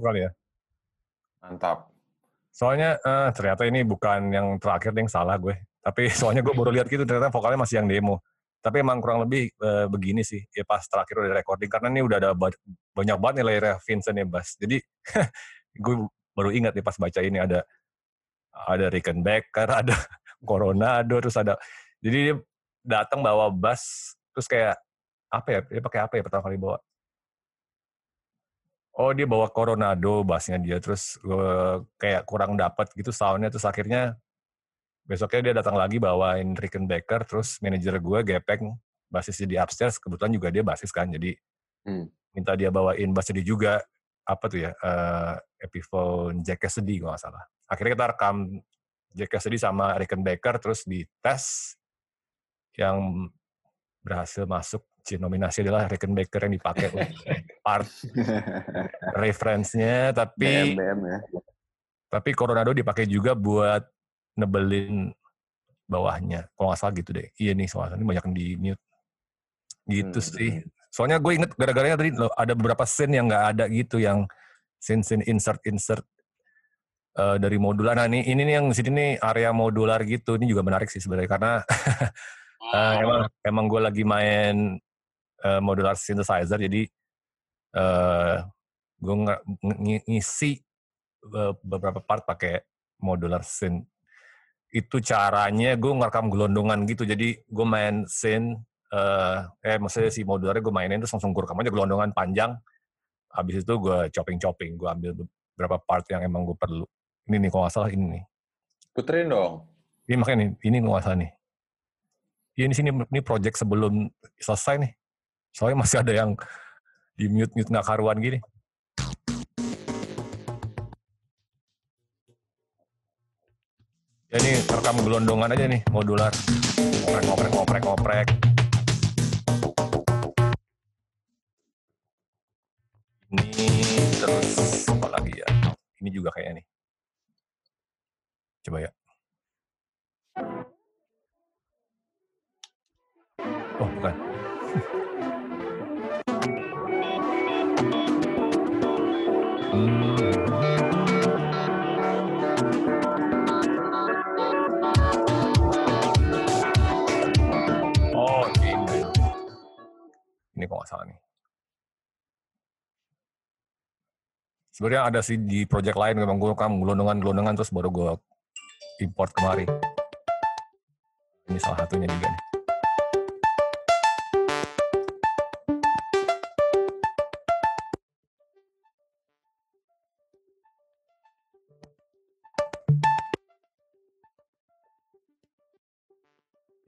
Kali ya. Mantap. Soalnya eh, ternyata ini bukan yang terakhir yang salah gue. Tapi soalnya gue baru lihat gitu ternyata vokalnya masih yang demo. Tapi emang kurang lebih eh, begini sih. Ya pas terakhir udah recording karena ini udah ada ba- banyak banget nih layernya Vincent ya bass. Jadi gue baru ingat nih pas baca ini ada ada Rickenbacker, ada Coronado, terus ada jadi dia datang bawa bass terus kayak apa ya? Dia pakai apa ya pertama kali bawa? Oh dia bawa Coronado bassnya dia terus eh, kayak kurang dapat gitu soundnya terus akhirnya besoknya dia datang lagi bawain Rickenbacker terus manajer gue Gepeng basisnya di upstairs kebetulan juga dia basis kan jadi Hmm. minta dia bawain bass dia juga apa tuh ya eh, Epiphone Jack Cassidy kalau nggak salah akhirnya kita rekam Jack Cassidy sama Rickenbacker terus dites yang berhasil masuk nominasi adalah Rickenbacker yang dipakai untuk part reference-nya tapi BM BM ya. tapi Coronado dipakai juga buat nebelin bawahnya. Kalau nggak salah gitu deh. Iya nih, soalnya ini banyak yang di mute. Gitu Hmm. sih. Soalnya gue inget gara-garanya tadi loh, ada beberapa scene yang nggak ada gitu, yang scene-scene insert-insert eh, dari modular. Nah ini, ini nih yang sini nih area modular gitu. Ini juga menarik sih sebenarnya karena eh, emang emang gue lagi main eh, modular synthesizer jadi eh gue nge- ngisi beberapa part pakai modular synth itu caranya gue ngerekam gelondongan gitu. Jadi gue main synth eh eh maksudnya si modularnya gue mainin terus langsung gue rekam aja gelondongan panjang. Habis itu gue chopping chopping gue ambil beberapa part yang emang gue perlu. Ini nih kalau nggak salah ini nih. Puterin dong. ini makanya nih ini kalau nggak salah nih. Ini sini ini project sebelum selesai nih. Soalnya masih ada yang di mute mute nggak karuan gini Ya ini rekam gelondongan aja nih, modular. Ngoprek, ngoprek, ngoprek, ngoprek. Ini terus apa lagi ya? Ini juga kayaknya nih. Coba ya. Oh, bukan. Ini kok nggak salah nih. Sebenarnya ada sih di project lain memang gue kan gelondongan-gelondongan terus baru gue import kemari. Ini salah satunya juga nih.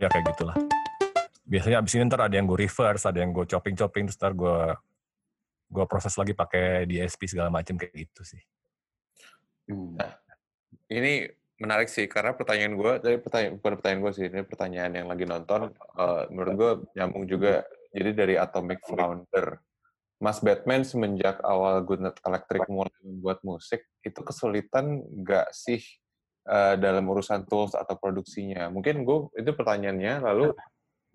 Ya kayak gitulah. Biasanya abis ini ntar ada yang gue reverse, ada yang gue chopping-chopping, terus ntar gue gue proses lagi pakai DSP segala macam kayak gitu sih. Hmm. Ini menarik sih karena pertanyaan gue tadi pertanyaan bukan pertanyaan gue sih ini pertanyaan yang lagi nonton eh, menurut gue nyambung juga jadi dari Atomic Founder Mas Batman semenjak awal Goodnight Electric mulai membuat musik itu kesulitan nggak sih eh, dalam urusan tools atau produksinya mungkin gue itu pertanyaannya lalu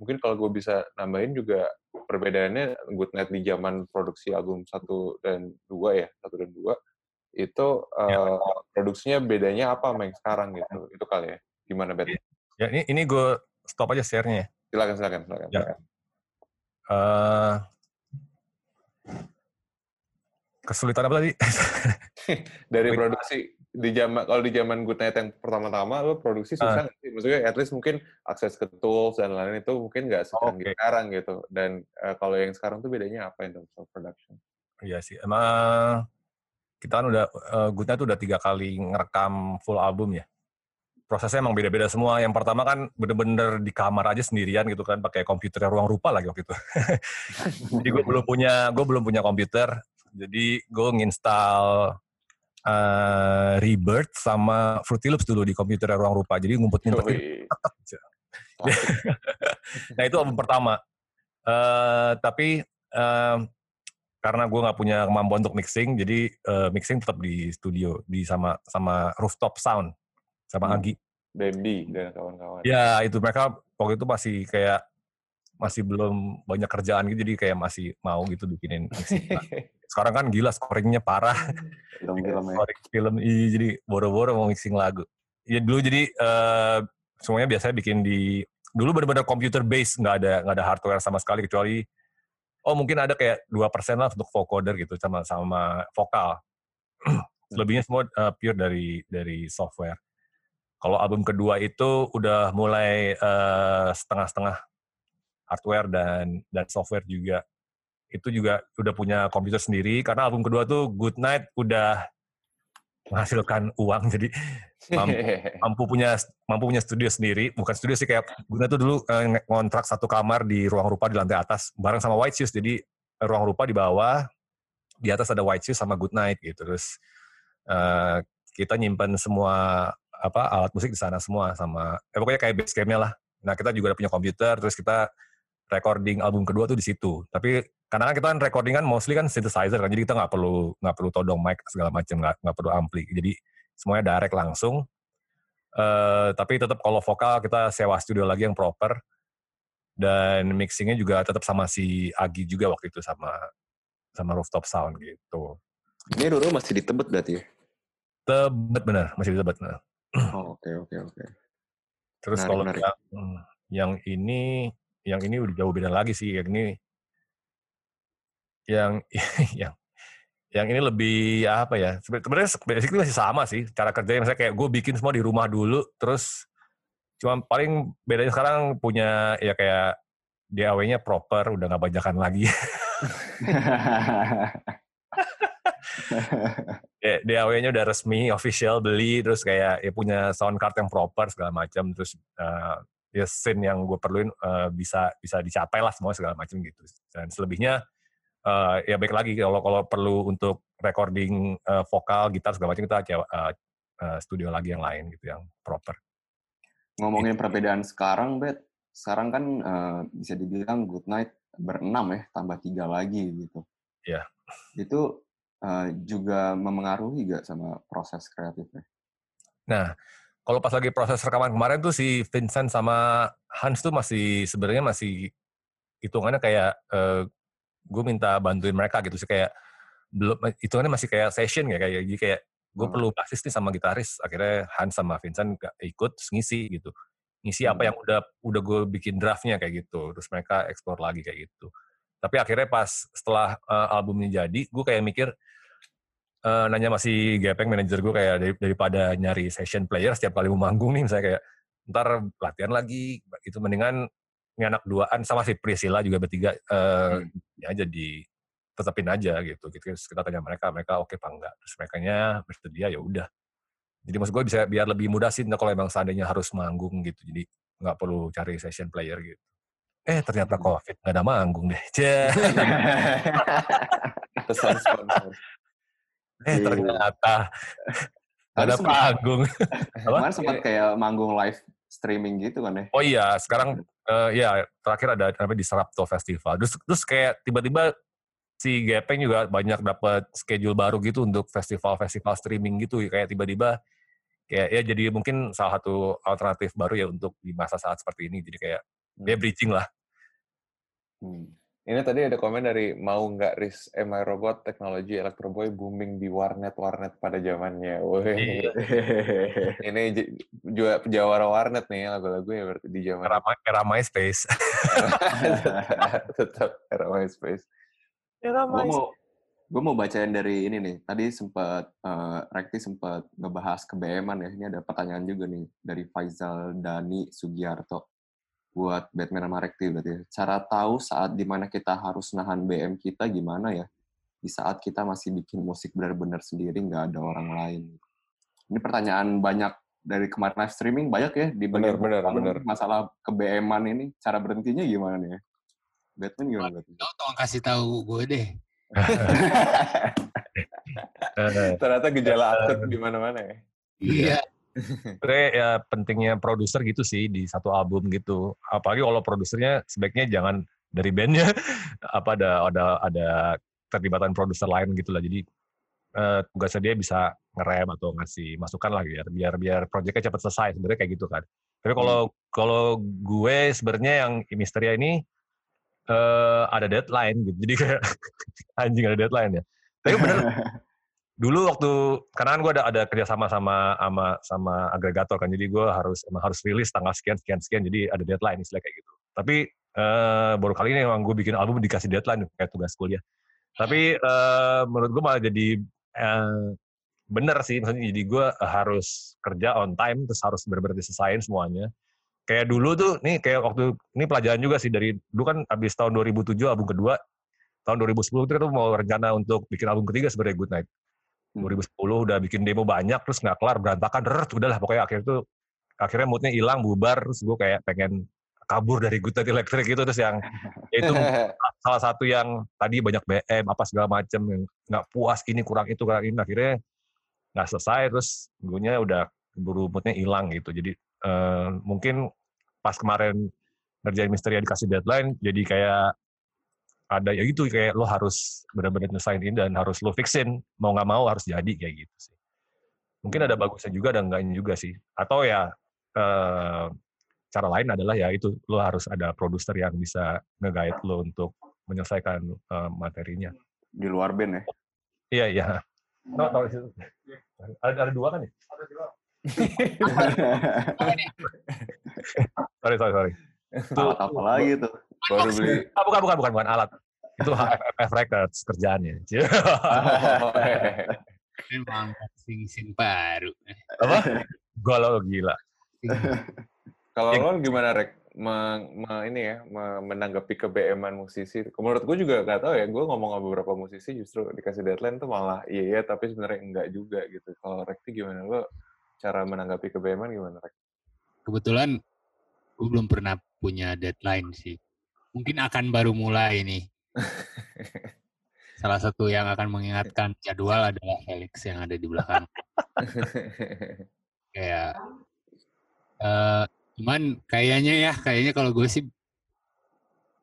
mungkin kalau gue bisa nambahin juga perbedaannya Goodnight di zaman produksi album satu dan dua ya satu dan dua itu eh, produksinya bedanya apa sama yang sekarang gitu itu kali ya gimana Bet? Ya ini ini gue stop aja share-nya. ya. Silakan silakan silakan. Ya. Eh, kesulitan apa tadi? Dari produksi di zaman kalau di zaman Good Night yang pertama-tama lo produksi susah nggak sih? Maksudnya at least mungkin akses ke tools dan lain-lain itu mungkin nggak secanggih Oke. sekarang gitu. Dan eh, kalau yang sekarang tuh bedanya apa in terms of production? Iya sih. Emang kita kan udah eh, Good Night tuh udah tiga kali ngerekam full album ya. Prosesnya emang beda-beda semua. Yang pertama kan bener-bener di kamar aja sendirian gitu kan, pakai komputer ruang rupa lagi waktu itu. jadi gue belum punya gue belum punya komputer. Jadi gue nginstal eh, Rebirth sama Fruity Loops dulu di komputer ruang rupa. Jadi ngumpet-ngumpetin Yoi. nah itu album pertama. Eh tapi eh, karena gue nggak punya kemampuan untuk mixing, jadi eh, mixing tetap di studio di sama sama rooftop sound sama Hmm. Agi. Dendi dan kawan-kawan. Ya itu mereka waktu itu masih kayak masih belum banyak kerjaan gitu, jadi kayak masih mau gitu bikinin mixing. Sekarang kan gila scoringnya parah. Film-film ya. Scoring film, iya, jadi boro-boro mau mixing lagu. Ya dulu jadi eh, semuanya biasanya bikin di dulu benar-benar computer base nggak ada nggak ada hardware sama sekali kecuali oh mungkin ada kayak dua persen lah untuk vocoder gitu sama sama vokal. Selebihnya semua eh, pure dari dari software. Kalau album kedua itu udah mulai eh, setengah-setengah hardware dan dan software juga. Itu juga udah punya komputer sendiri. Karena album kedua tuh Good Night udah menghasilkan uang. Jadi mampu, mampu punya mampu punya studio sendiri. Bukan studio sih kayak Guna tuh dulu eh, ngontrak satu kamar di ruang rupa di lantai atas bareng sama White Shoes. Jadi ruang rupa di bawah di atas ada White Shoes sama Good Night gitu. Terus eh, kita nyimpen semua apa alat musik di sana semua sama eh, pokoknya kayak base campnya lah. Nah kita juga ada punya komputer terus kita recording album kedua tuh di situ. Tapi karena kan kita kan recording kan mostly kan synthesizer kan jadi kita nggak perlu nggak perlu todong mic segala macam nggak nggak perlu ampli. Jadi semuanya direct langsung. Eh, tapi tetap kalau vokal kita sewa studio lagi yang proper. Dan mixingnya juga tetap sama si Agi juga waktu itu sama sama rooftop sound gitu. Ini Roro masih di Tebet berarti ya? tebet bener. Masih tebet bener. Oh, oke, oke, oke. terus Menarik, kalau menarik. yang yang ini yang ini udah jauh beda lagi sih. Yang ini yang yang yang ini lebih apa ya sebe- sebenarnya basically masih sama sih cara kerjanya. Misalnya kayak gue bikin semua di rumah dulu terus cuma paling bedanya sekarang punya ya kayak DAW-nya proper udah nggak bajakan lagi. Ya, DAW-nya udah resmi official beli terus kayak ya punya sound card yang proper segala macam terus eh, ya scene yang gue perluin eh, bisa bisa dicapai lah semua segala macam gitu. Dan selebihnya eh, ya baik lagi kalau kalau perlu untuk recording eh, vokal gitar segala macam kita eh, eh, studio lagi yang lain gitu yang proper ngomongin perbedaan sekarang, Bet. Sekarang kan eh, bisa dibilang Good Night berenam ya, tambah tiga lagi gitu. Iya. Itu eh, juga memengaruhi gak sama proses kreatifnya? Nah, kalau pas lagi proses rekaman kemarin tuh si Vincent sama Hans tuh masih sebenarnya masih hitungannya kayak eh, gue minta bantuin mereka gitu sih kayak belum hitungannya masih kayak session ya kayak jadi kayak gue Hmm. perlu basis nih sama gitaris akhirnya Hans sama Vincent gak ikut ngisi gitu ngisi apa Hmm. yang udah udah gue bikin draftnya kayak gitu terus mereka explore lagi kayak gitu tapi akhirnya pas setelah eh, albumnya jadi gue kayak mikir eh, nanya masih Gepeng manajer gue kayak dari- daripada nyari session player setiap kali mau manggung nih misalnya kayak ntar latihan lagi itu mendingan ini anak duaan sama si Priscilla juga bertiga eh Hmm. ya jadi tetapin aja gitu gitu terus kita tanya mereka mereka oke apa enggak terus mereka nya bersedia ya udah jadi maksud gue bisa biar lebih mudah sih nah, kalau emang seandainya harus manggung gitu jadi nggak perlu cari session player gitu eh ternyata Hmm. covid nggak ada manggung deh. Pesan sponsor. eh Iya. ternyata ada Apa? Kemarin sempat kayak manggung live streaming gitu kan ya? Oh iya, sekarang eh, ya terakhir ada namanya di Serapto Festival. Terus terus kayak tiba-tiba si Gepeng juga banyak dapat schedule baru gitu untuk festival-festival streaming gitu kayak tiba-tiba kayak ya jadi mungkin salah satu alternatif baru ya untuk di masa saat seperti ini. Jadi kayak dia bridging lah. Hmm. Ini tadi ada komen dari mau nggak Riz Am I Robot teknologi Electro Boy booming di warnet warnet pada zamannya. Woi. Iya. Ini j- juga jawara warnet nih lagu-lagu ya berarti di zaman Era, era MySpace. tetap era MySpace. era gue mau gue mau bacain dari ini nih. Tadi sempat eh, Rekti sempat ngebahas ke BM-an ya. Ini ada pertanyaan juga nih dari Faizal Dani Sugiarto buat Batman sama Rekti berarti. ya. Cara tahu saat di mana kita harus nahan BM kita gimana ya? Di saat kita masih bikin musik benar-benar sendiri nggak ada orang lain. Ini pertanyaan banyak dari kemarin live streaming banyak ya di bagian Bener, bener, bener. masalah ke BM-an ini. Cara berhentinya gimana nih ya? Batman gimana Batman? Lo tolong kasih tahu gue deh. Eh, Ternyata gejala akut di mana-mana ya. Iya. Sebenarnya ya pentingnya produser gitu sih di satu album gitu. Apalagi kalau produsernya sebaiknya jangan dari bandnya apa ada ada ada terlibatan produser lain gitu lah. Jadi eh, tugasnya dia bisa ngerem atau ngasih masukan lah biar biar biar proyeknya cepat selesai sebenarnya kayak gitu kan. Tapi kalau kalau gue sebenarnya yang Misteria ini eh ada deadline gitu. Jadi kayak anjing ada deadline ya. Tapi bener dulu waktu karena kan gue ada ada kerjasama sama sama sama agregator kan jadi gue harus emang harus rilis tanggal sekian sekian sekian jadi ada deadline istilah kayak gitu. Tapi eh, baru kali ini emang gue bikin album dikasih deadline kayak tugas kuliah. Tapi eh, menurut gue malah jadi eh, bener sih maksudnya jadi gue harus kerja on time terus harus benar-benar semuanya. Kayak dulu tuh nih kayak waktu ini pelajaran juga sih dari dulu kan abis tahun 2007 album kedua tahun 2010 itu kita mau rencana untuk bikin album ketiga sebenarnya Good Night. 2010 udah bikin demo banyak terus nggak kelar berantakan deret udahlah. Pokoknya akhirnya tuh akhirnya moodnya hilang bubar terus gue kayak pengen kabur dari Good Night Electric gitu terus yang ya itu salah satu yang tadi banyak BM apa segala macem yang nggak puas ini kurang itu kurang ini akhirnya nggak selesai terus gue udah buru moodnya hilang gitu. Jadi eh, mungkin pas kemarin ngerjain misteri yang dikasih deadline jadi kayak ada ya gitu kayak lo harus benar-benar nyelesain ini dan harus lo fixin mau nggak mau harus jadi kayak gitu sih. Mungkin ada bagusnya juga dan enggaknya juga sih. Atau ya eh, cara lain adalah ya itu lo harus ada produser yang bisa nge-guide lo untuk menyelesaikan eh, materinya. Di luar band ya. iya iya. Tahu di situ. ada, ada dua kan ya? Sorry sorry sorry. Alat apa lagi tuh? Baru beli. ah, bukan bukan bukan bukan alat itu HFF Records kerjaannya Memang sing-sing baru. apa galau gila Kalau lo gimana Rek? Me- me- ini ya, me- menanggapi ke BM-an musisi. Menurut gue juga gak tahu ya, gue ngomong sama beberapa musisi justru dikasih deadline tuh malah iya iya tapi sebenarnya enggak juga gitu. Kalau Rekti gimana lo? Cara menanggapi ke BM-an gimana Rek? Kebetulan gue belum pernah punya deadline sih. Mungkin akan baru mulai nih. Salah satu yang akan mengingatkan jadwal adalah Felix yang ada di belakang. Kayak eh, Cuman kayaknya ya, kayaknya kalau gue sih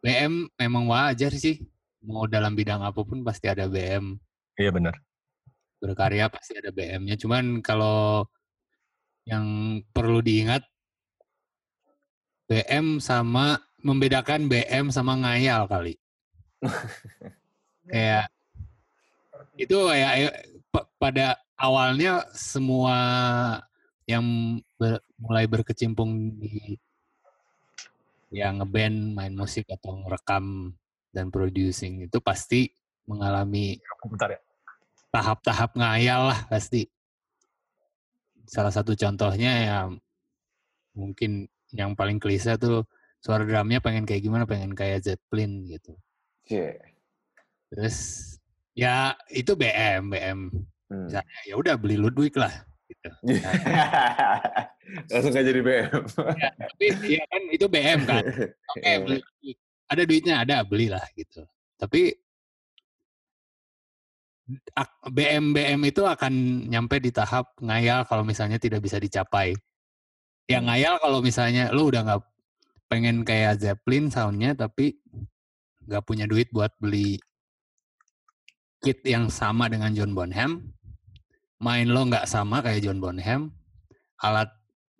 BM memang wajar sih. Mau dalam bidang apa pun pasti ada BM. Iya benar. Berkarya pasti ada BM-nya. Cuman kalau yang perlu diingat BM sama membedakan BM sama ngayal kali. Kayak itu ya ya, pa- pada awalnya semua yang ber- mulai berkecimpung di yang ngeband, main musik atau ngerekam dan producing itu pasti mengalami Bentar ya. tahap-tahap ngayal lah pasti. Salah satu contohnya ya mungkin yang paling klise tuh suara drumnya pengen kayak gimana, pengen kayak Zeppelin gitu. Cie. Terus ya itu BM, BM. Hmm. Misalnya, ya udah beli Ludwig lah. Gitu. Langsung gak jadi BM. Ya, tapi ya kan itu BM kan. Oke, Iya. beli Ludwig. Ada duitnya, ada belilah gitu. Tapi BM BM itu akan nyampe di tahap ngayal kalau misalnya tidak bisa dicapai. Ya ngayal kalau misalnya lu udah nggak pengen kayak Zeppelin soundnya tapi nggak punya duit buat beli kit yang sama dengan John Bonham, main lo nggak sama kayak John Bonham, alat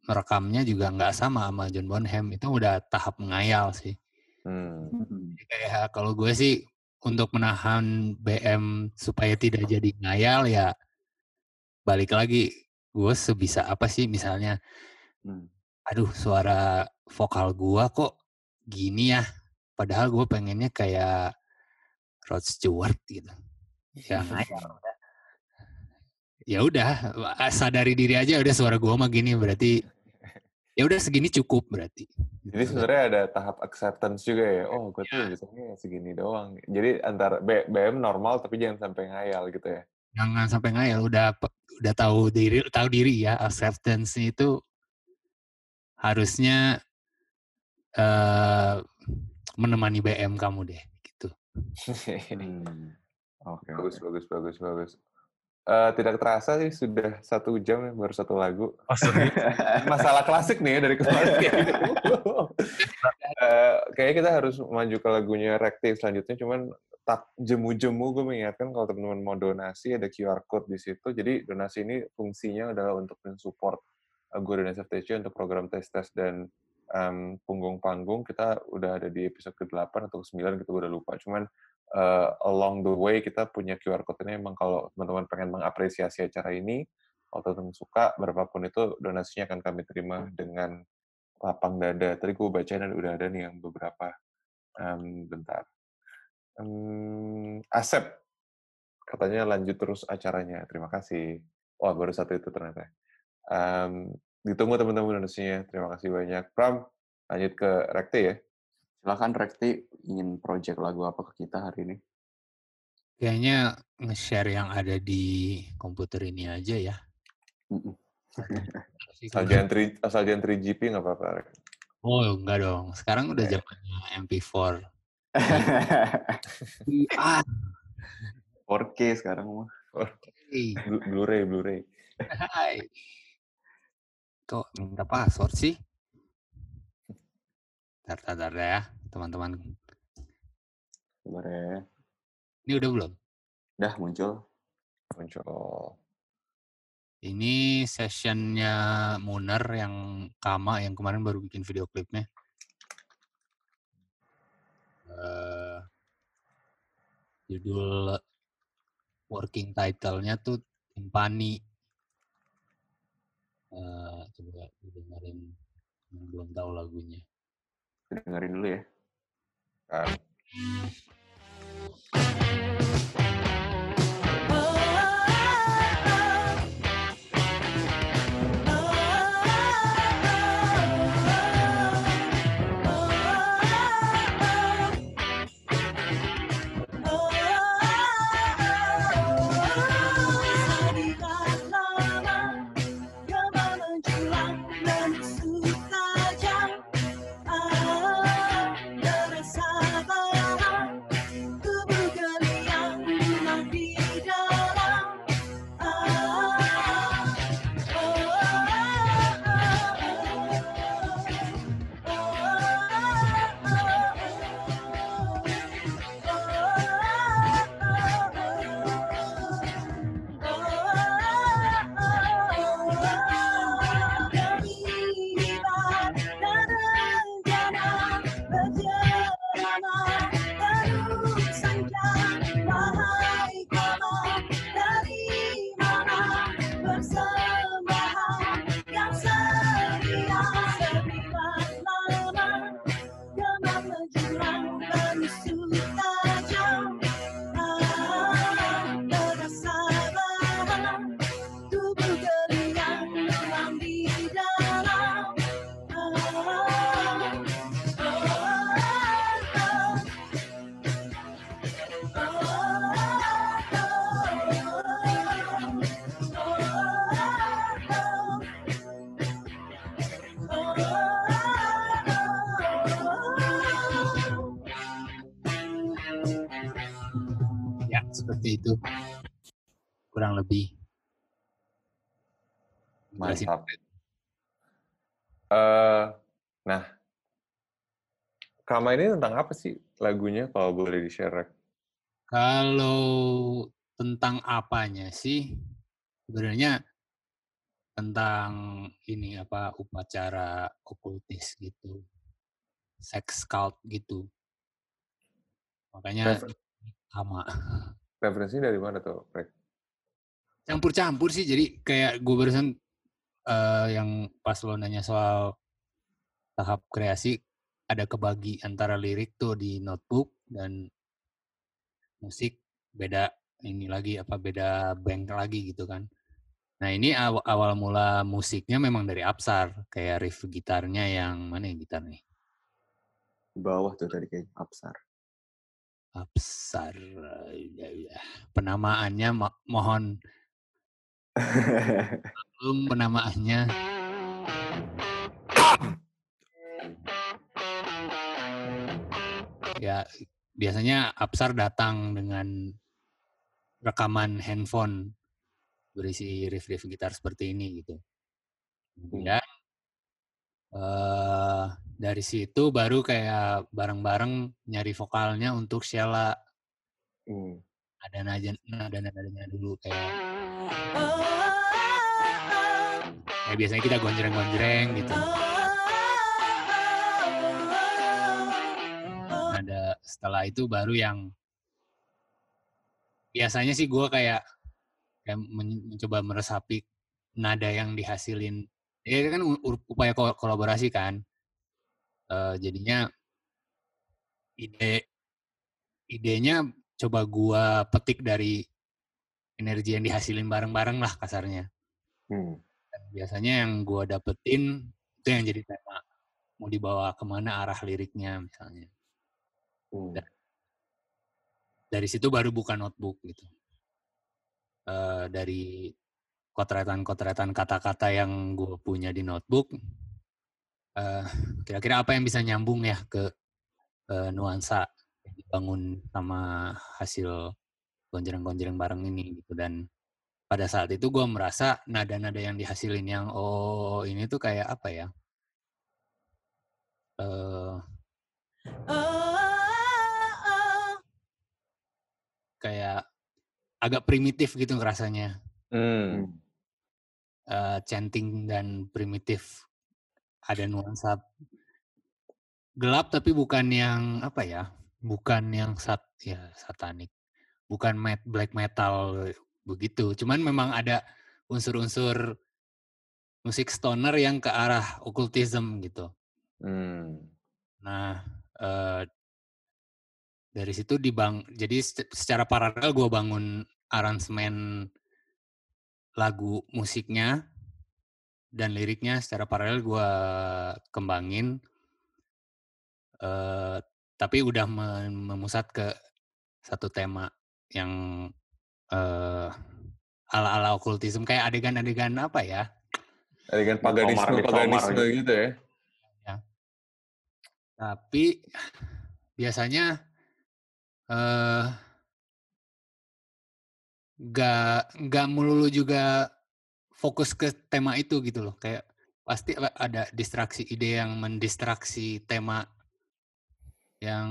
merekamnya juga nggak sama sama John Bonham, itu udah tahap ngayal sih. Hmm. Jadi kayak kalau gue sih untuk menahan BM supaya tidak jadi ngayal ya balik lagi gue sebisa apa sih misalnya Hmm. aduh suara vokal gua kok gini ya padahal gue pengennya kayak Rod Stewart gitu ya ngayal udah. ya udah sadari diri aja udah suara gua mah gini berarti ya udah segini cukup berarti Jadi sebenarnya ada tahap acceptance juga ya. Oh, gue tuh bisanya segini doang. Jadi antara BM normal tapi jangan sampai ngayal gitu ya. jangan sampai ngayal udah udah tahu diri tahu diri ya acceptance itu harusnya eh menemani BM kamu deh gitu Hmm. Oke. bagus, oke. bagus, bagus, bagus. Eh, tidak terasa sih sudah satu jam ya, baru satu lagu. Oh. Masalah klasik nih ya dari kemarin. Eh, kayaknya kita harus maju ke lagunya Rekti selanjutnya. Cuman tak jemu-jemu gue mengingatkan kalau teman-teman mau donasi ada QR code di situ. Jadi donasi ini fungsinya adalah untuk mensupport uh, gue dan SFTC untuk program tes-tes dan em, punggung panggung. Kita udah ada di episode ke-8 atau ke-9 gitu gue udah lupa. Cuman uh, along the way kita punya QR code ini emang kalau teman-teman pengen mengapresiasi acara ini, kalau teman-teman suka, berapapun itu donasinya akan kami terima dengan lapang dada. Tadi gue bacain dan udah ada nih yang beberapa. Em, bentar. Em, Asep, katanya lanjut terus acaranya. Terima kasih. Wah, baru satu itu ternyata. Em, ditunggu teman-teman donasinya. Terima kasih banyak. Pram, lanjut ke Rekti ya. Silakan Rekti ingin project lagu apa ke kita hari ini? kayaknya nge-share yang ada di komputer ini aja ya. Asal jangan, 3, asal jangan 3GP nggak apa-apa. Rek. oh enggak dong sekarang udah Oke. zamannya MP4 ah 4K sekarang mah. Blu-ray, Blu-ray. Kok minta password sih tar tar ya teman-teman Sabar ya. ini udah belum Dah muncul. Muncul. Ini sessionnya Munar yang Kama yang kemarin baru bikin video klipnya. Eh, judul working title-nya tuh Timpani. Eh, coba dengerin yang belum tahu lagunya. Dengerin dulu ya. Kan. Kama ini tentang apa sih lagunya kalau boleh di-share? Rek? Kalau tentang apanya sih? Sebenarnya tentang ini apa upacara okultis gitu. Sex cult gitu. Makanya Refer- sama. referensinya dari mana tuh, Rek? Campur-campur sih jadi kayak gue barusan eh, yang pas lo nanya soal tahap kreasi ada kebagi antara lirik tuh di notebook dan musik beda ini lagi apa beda bank lagi gitu kan. Nah ini awal, awal mula musiknya memang dari Upsar kayak riff gitarnya yang mana ya gitar nih? Di bawah tuh tadi kayak Upsar. Upsar ya, ya. penamaannya mo- mohon belum penamaannya ya biasanya Upsar datang dengan rekaman handphone berisi riff-riff gitar seperti ini gitu. Kemudian eh dari situ baru kayak bareng-bareng nyari vokalnya untuk Sheila Hmm. ada nada nada nadanya dulu kayak ya biasanya kita gonjreng-gonjreng gitu. Setelah itu baru yang biasanya sih gue kayak kayak men- mencoba meresapi nada yang dihasilin. Ya kan upaya ko- kolaborasi kan. Eh, jadinya ide idenya coba gua petik dari energi yang dihasilin bareng-bareng lah kasarnya. Hmm. Dan biasanya yang gua dapetin itu yang jadi tema. Mau dibawa ke mana arah liriknya misalnya. Hmm. Dari situ baru buka notebook gitu. Eh, dari kotretan-kotretan kata-kata yang gue punya di notebook, eh, kira-kira apa yang bisa nyambung ya ke eh, nuansa yang dibangun sama hasil gonjreng-gonjreng bareng ini gitu dan pada saat itu gue merasa nada-nada yang dihasilin yang oh ini tuh kayak apa ya eh kayak agak primitif gitu ngerasanya Hmm. eh, chanting dan primitif ada nuansa gelap tapi bukan yang apa ya bukan yang sat ya satanik bukan met, black metal begitu cuman memang ada unsur-unsur musik stoner yang ke arah occultism gitu Hmm. nah eh, dari situ dibang jadi se- secara paralel gue bangun aransemen lagu musiknya dan liriknya secara paralel gue kembangin eh tapi udah mem- memusat ke satu tema yang eh ala-ala okultisme kayak adegan-adegan apa ya Adegan paganisme, Midsommar paganisme gitu. gitu ya. tapi biasanya eh nggak nggak melulu juga fokus ke tema itu gitu loh kayak pasti ada distraksi ide yang mendistraksi tema yang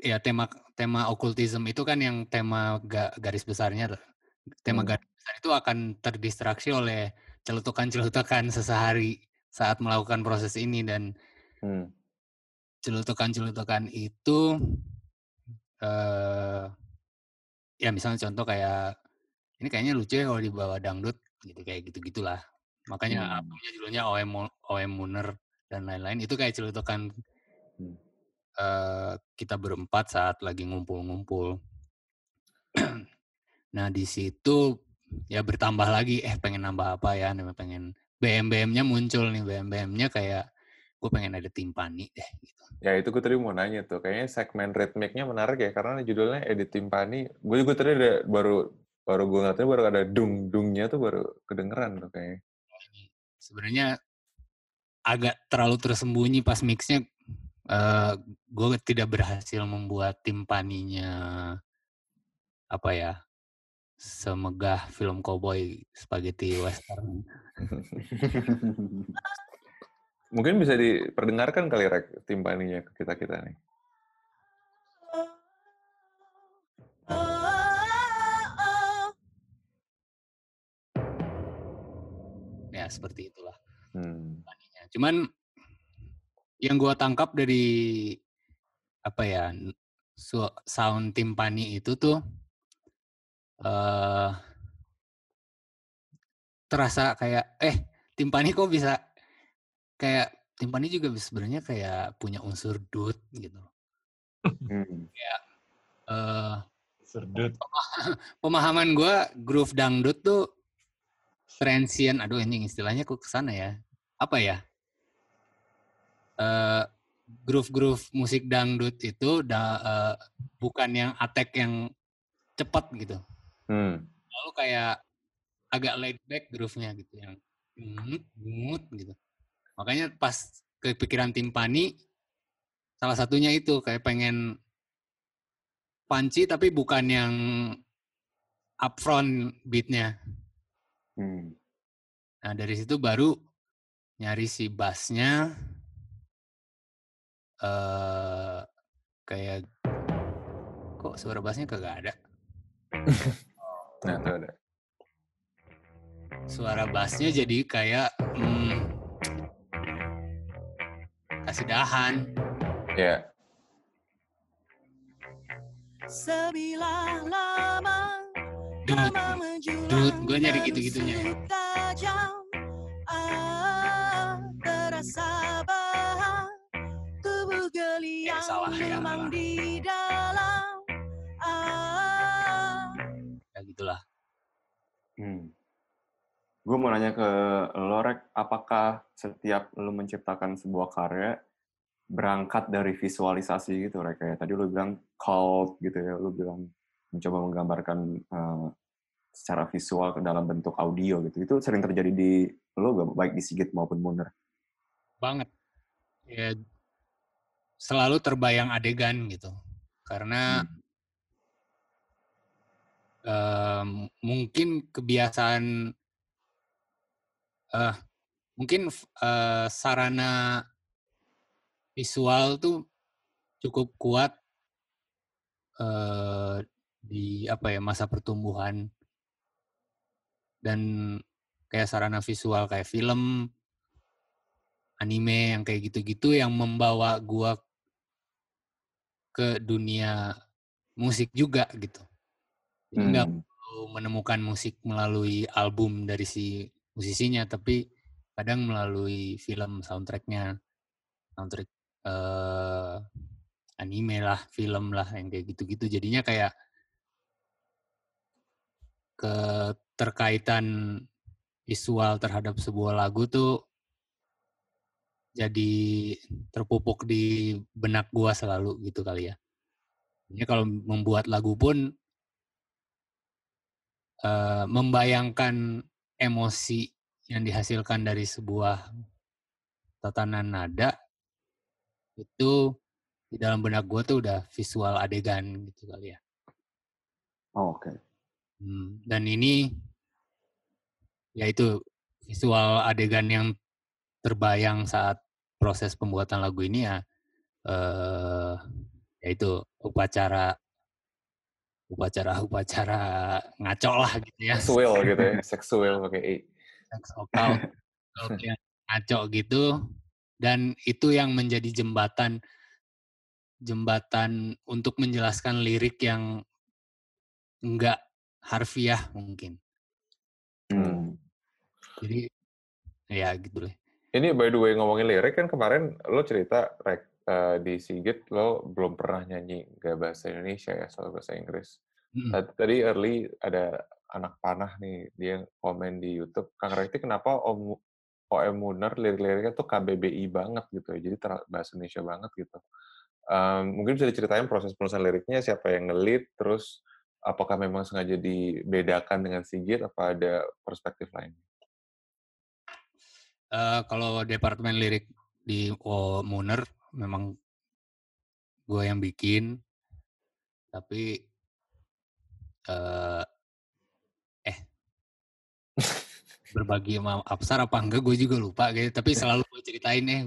ya tema tema okultisme itu kan yang tema ga- garis besarnya tema Hmm. garis besar itu akan terdistraksi oleh celutukan-celutukan sesehari saat melakukan proses ini dan Hmm. Celutukan-celutukan itu eh ya misalnya contoh kayak ini kayaknya lucu ya kalau dibawa dangdut gitu kayak gitu gitulah makanya Hmm. albumnya judulnya OM OM Muner dan lain-lain itu kayak celutukan Hmm. eh, kita berempat saat lagi ngumpul-ngumpul nah di situ ya bertambah lagi eh pengen nambah apa ya nih, pengen BM-BM-nya muncul nih BM-BM-nya kayak gue pengen ada timpani deh gitu Ya itu gue tadi mau nanya tuh, kayaknya segmen rhythmic-nya menarik ya, karena judulnya Edit Timpani. Gue juga tadi ada, baru baru gue ngeliatnya baru ada dung-dungnya tuh baru kedengeran tuh kayaknya. sebenarnya agak terlalu tersembunyi pas mixnya eh gue tidak berhasil membuat timpaninya apa ya semegah film cowboy spaghetti western. Mungkin bisa diperdengarkan kali Rek timpaninya ke kita-kita nih. Ya seperti itulah. Hmm. Cuman yang gua tangkap dari apa ya sound timpani itu tuh eh terasa kayak eh timpani kok bisa kayak timpani juga sebenarnya kayak punya unsur dut gitu. Hmm. eh Serdut. pemahaman gua groove dangdut tuh transient aduh ini istilahnya kok ke sana ya apa ya eh groove groove musik dangdut itu da- eh, bukan yang attack yang cepat gitu Hmm. lalu kayak agak laid back groove-nya gitu yang ngut ngut gitu makanya pas kepikiran timpani salah satunya itu kayak pengen panci tapi bukan yang upfront beatnya Hmm. nah dari situ baru nyari si bassnya eh kayak kok suara bassnya kagak ada Nah, itu ada. suara bassnya jadi kayak hmm, kasih dahan Ya. Sebilah lama dut lama menjulang dut gue nyari gitu-gitunya tajam ah, terasa bahang tubuh geliang salah ya, memang salah. di dalam ah, ya gitulah Hmm. Gue mau nanya ke lo, Rek, apakah setiap lo menciptakan sebuah karya berangkat dari visualisasi gitu, Rek? Kayak tadi lo bilang cult gitu ya, lo bilang mencoba menggambarkan eh, secara visual ke dalam bentuk audio gitu. Itu sering terjadi di lo, gak? baik di Sigit maupun Muner. banget ya selalu terbayang adegan gitu karena em, mungkin kebiasaan eh mungkin eh, sarana visual tuh cukup kuat eh di apa ya masa pertumbuhan dan kayak sarana visual kayak film anime yang kayak gitu-gitu yang membawa gua ke dunia musik juga gitu. Nggak Hmm. perlu menemukan musik melalui album dari si musisinya, tapi kadang melalui film soundtracknya, soundtrack eh, anime lah, film lah yang kayak gitu-gitu. Jadinya kayak keterkaitan visual terhadap sebuah lagu tuh jadi terpupuk di benak gua selalu gitu kali ya. Jadi kalau membuat lagu pun eh, membayangkan emosi yang dihasilkan dari sebuah tatanan nada itu di dalam benak gua tuh udah visual adegan gitu kali ya. Oh, Oke. Hmm, dan ini yaitu visual adegan yang terbayang saat proses pembuatan lagu ini ya eh yaitu upacara upacara upacara ngaco lah gitu ya Seksual gitu ya, seksual pakai i. seks vokal vokal yang ngaco gitu dan itu yang menjadi jembatan jembatan untuk menjelaskan lirik yang enggak harfiah mungkin Hmm. jadi ya gitu deh Ini by the way ngomongin lirik kan kemarin lo cerita Rek, eh, di Sigit lo belum pernah nyanyi gak bahasa Indonesia ya, soal bahasa Inggris. Mm. Tadi- early ada anak panah nih, dia komen di YouTube, Kang Rekti kenapa Om OM Muner lirik-liriknya tuh KBBI banget gitu ya, jadi bahasa Indonesia banget gitu. Em, mungkin bisa diceritain proses penulisan liriknya, siapa yang ngelit, terus apakah memang sengaja dibedakan dengan Sigit, apa ada perspektif lain? Eh, kalau departemen lirik di O Muner memang gue yang bikin tapi eh eh. Berbagi sama Absar apa enggak gue juga lupa gitu tapi selalu gue ceritain eh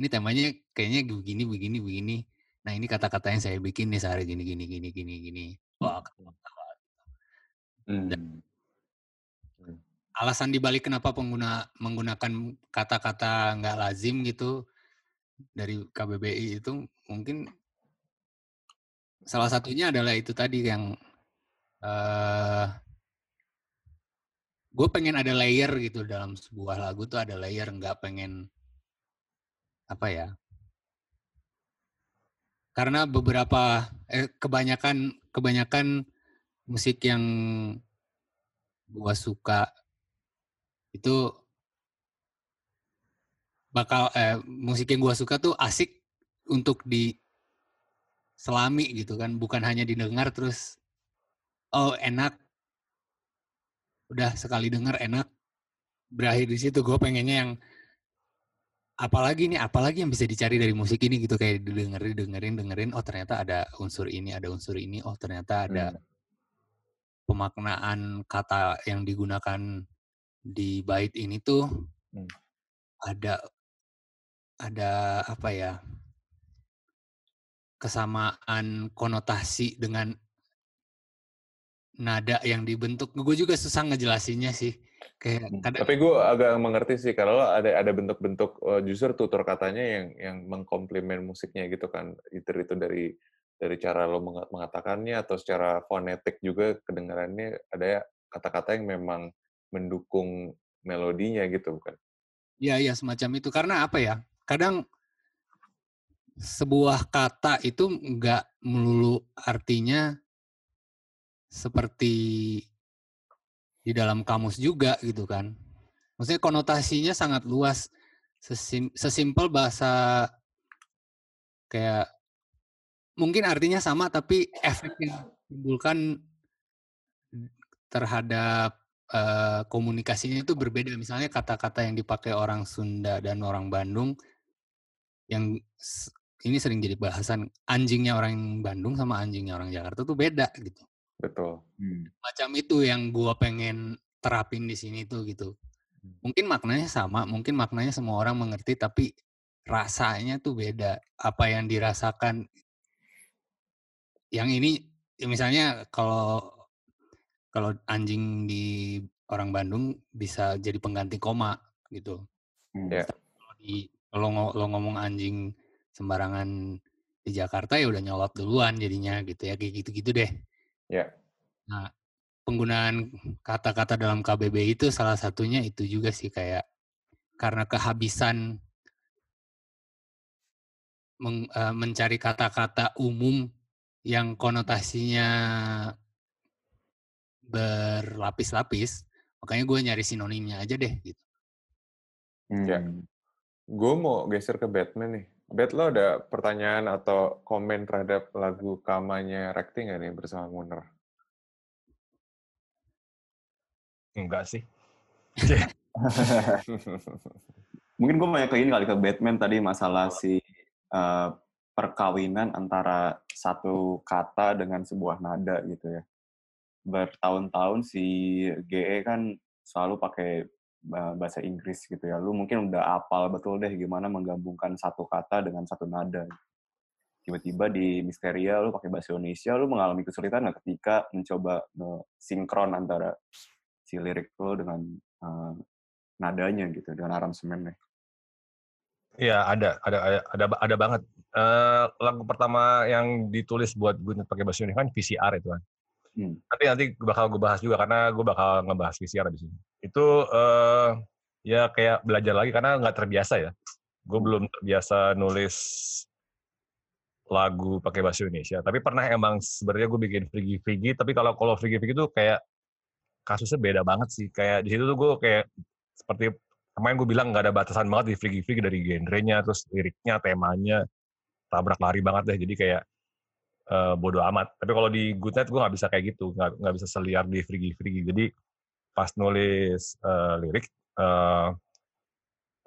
ini temanya kayaknya begini begini begini. Nah ini kata-kata yang saya bikin nih sehari gini gini gini gini gini. Wah ketawa-ketawa. Hmm. alasan dibalik kenapa pengguna menggunakan kata-kata nggak lazim gitu dari KBBI itu mungkin salah satunya adalah itu tadi yang eh gue pengen ada layer gitu dalam sebuah lagu tuh ada layer nggak pengen apa ya? Karena beberapa eh, kebanyakan kebanyakan musik yang gua suka itu bakal eh, musik yang gua suka tuh asik untuk di selami gitu kan bukan hanya didengar terus oh enak udah sekali denger enak berakhir di situ gue pengennya yang apalagi nih apalagi yang bisa dicari dari musik ini gitu kayak didengerin dengerin dengerin oh ternyata ada unsur ini ada unsur ini oh ternyata ada Hmm. pemaknaan kata yang digunakan di bait ini tuh Hmm. ada ada apa ya kesamaan konotasi dengan nada yang dibentuk gue juga susah ngejelasinnya sih kayak kadang Tapi gue agak mengerti sih kalau ada ada bentuk-bentuk eh, justru tutur katanya yang yang mengkomplimen musiknya gitu kan. Itu itu dari dari cara lo meng- mengatakannya atau secara fonetik juga kedengarannya ada ya kata-kata yang memang mendukung melodinya gitu bukan? Iya, iya semacam itu. Karena apa ya? Kadang sebuah kata itu nggak melulu artinya seperti di dalam kamus juga gitu kan. Maksudnya konotasinya sangat luas. Sesim, sesimpel bahasa kayak mungkin artinya sama tapi efek yang ditimbulkan terhadap eh, komunikasinya itu berbeda. Misalnya kata-kata yang dipakai orang Sunda dan orang Bandung yang ini sering jadi bahasan anjingnya orang Bandung sama anjingnya orang Jakarta tuh beda gitu. Betul. Macam itu yang gua pengen terapin di sini tuh gitu. Mungkin maknanya sama, mungkin maknanya semua orang mengerti tapi rasanya tuh beda. Apa yang dirasakan yang ini ya misalnya kalau kalau anjing di orang Bandung bisa jadi pengganti koma gitu. Ya. Kalau di kalau ngo- lo ngomong anjing sembarangan di Jakarta ya udah nyolot duluan jadinya gitu ya kayak gitu-gitu deh. Ya. Nah, penggunaan kata-kata dalam KBB itu salah satunya itu juga sih kayak karena kehabisan meng- eh, mencari kata-kata umum yang konotasinya berlapis-lapis, makanya gue nyari sinonimnya aja deh gitu. Ya. Gue mau geser ke Batman nih. Bet lo ada pertanyaan atau komen terhadap lagu kamanya Rekti nggak nih bersama Muner? Enggak sih. Mungkin gue banyak ke ini kali ke Batman tadi masalah si eh, perkawinan antara satu kata dengan sebuah nada gitu ya. Bertahun-tahun si GE kan selalu pakai bahasa Inggris gitu ya. Lu mungkin udah apal betul deh gimana menggabungkan satu kata dengan satu nada. Tiba-tiba di Misteria lu pakai bahasa Indonesia, lu mengalami kesulitan nggak ketika mencoba sinkron antara si lirik lu dengan eh, nadanya gitu, dengan aransemennya. Iya ada ada ada ada, ada banget. Eh, lagu pertama yang ditulis buat gue pakai bahasa Indonesia kan VCR itu kan. Hmm. Nanti nanti bakal gue bahas juga karena gue bakal ngebahas VCR di sini. Itu eh, ya kayak belajar lagi karena nggak terbiasa ya. Gue belum terbiasa nulis lagu pakai bahasa Indonesia. Tapi pernah emang sebenarnya gue bikin frigi frigi. Tapi kalau kalau frigi frigi itu kayak kasusnya beda banget sih. Kayak di situ tuh gue kayak seperti kemarin gue bilang nggak ada batasan banget di frigi frigi dari genrenya, terus liriknya, temanya tabrak lari banget deh. Jadi kayak eh, bodoh amat. Tapi kalau di Good Night gue nggak bisa kayak gitu, nggak nggak bisa seliar di frigi frigi. Jadi pas nulis eh, lirik, eh,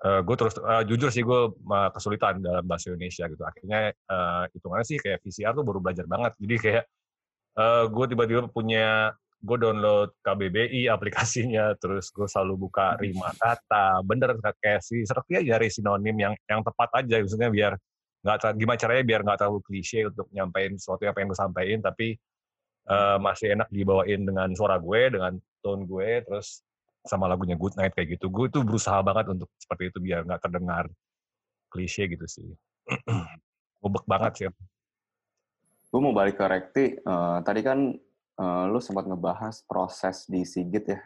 gue terus eh, jujur sih gue kesulitan dalam bahasa Indonesia gitu. Akhirnya eh, hitungannya sih kayak VCR tuh baru belajar banget. Jadi kayak gue tiba-tiba punya gue download KBBI aplikasinya, terus gue selalu buka rima kata, bener kayak si seperti aja nyari sinonim yang yang tepat aja, maksudnya biar nggak gimana caranya biar nggak terlalu klise untuk nyampein sesuatu yang pengen gue sampaikan, tapi eh, masih enak dibawain dengan suara gue, dengan tone gue, terus sama lagunya Good Night kayak gitu. Gue tuh berusaha banget untuk seperti itu biar nggak terdengar klise gitu sih. Bobek banget sih. Gue mau balik ke Rekti. Eh, tadi kan eh, lu sempat ngebahas proses di Sigit ya.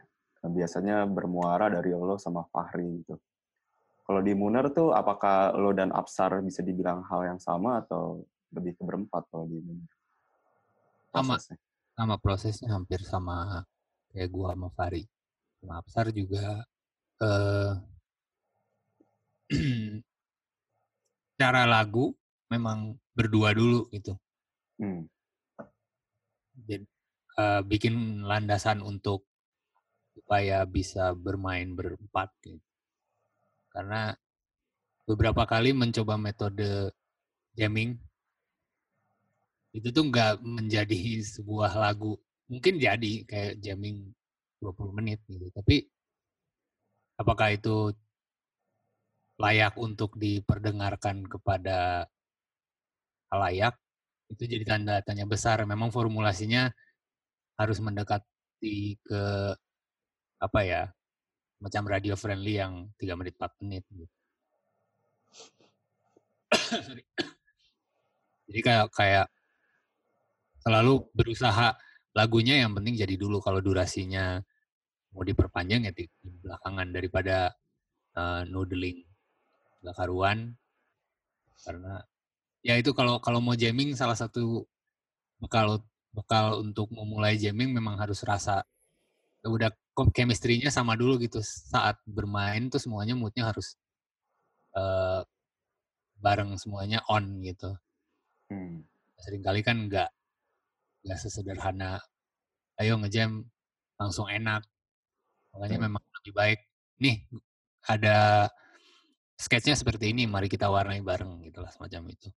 Biasanya bermuara dari lo sama Fahri gitu. Kalau di Muner tuh apakah lo dan Absar bisa dibilang hal yang sama atau lebih ke berempat kalau di Muner? Sama. Prosesnya. Sama prosesnya hampir sama kayak gua sama Fari. Sama Absar juga eh cara lagu memang berdua dulu gitu. Hmm. Jadi eh, bikin landasan untuk supaya bisa bermain berempat gitu. Karena beberapa kali mencoba metode jamming itu tuh nggak menjadi sebuah lagu. Mungkin jadi kayak jamming 20 menit gitu. Tapi apakah itu layak untuk diperdengarkan kepada halayak? Itu jadi tanda tanya besar. Memang formulasinya harus mendekati ke apa ya? Macam radio friendly yang 3 menit 4 menit gitu. Jadi kayak kayak selalu berusaha lagunya yang penting jadi dulu kalau durasinya mau diperpanjang ya di belakangan daripada eh, noodling gak karuan. Karena ya itu kalau kalau mau jamming salah satu bekal bekal untuk memulai jamming memang harus rasa ya udah chemistry-nya sama dulu gitu. Saat bermain tuh semuanya moodnya harus eh, bareng semuanya on gitu. Hmm. sering kali kan nggak nggak sesederhana ayo ngejam langsung enak makanya Hmm. memang lebih baik nih ada sketchnya seperti ini mari kita warnai bareng gitu lah semacam itu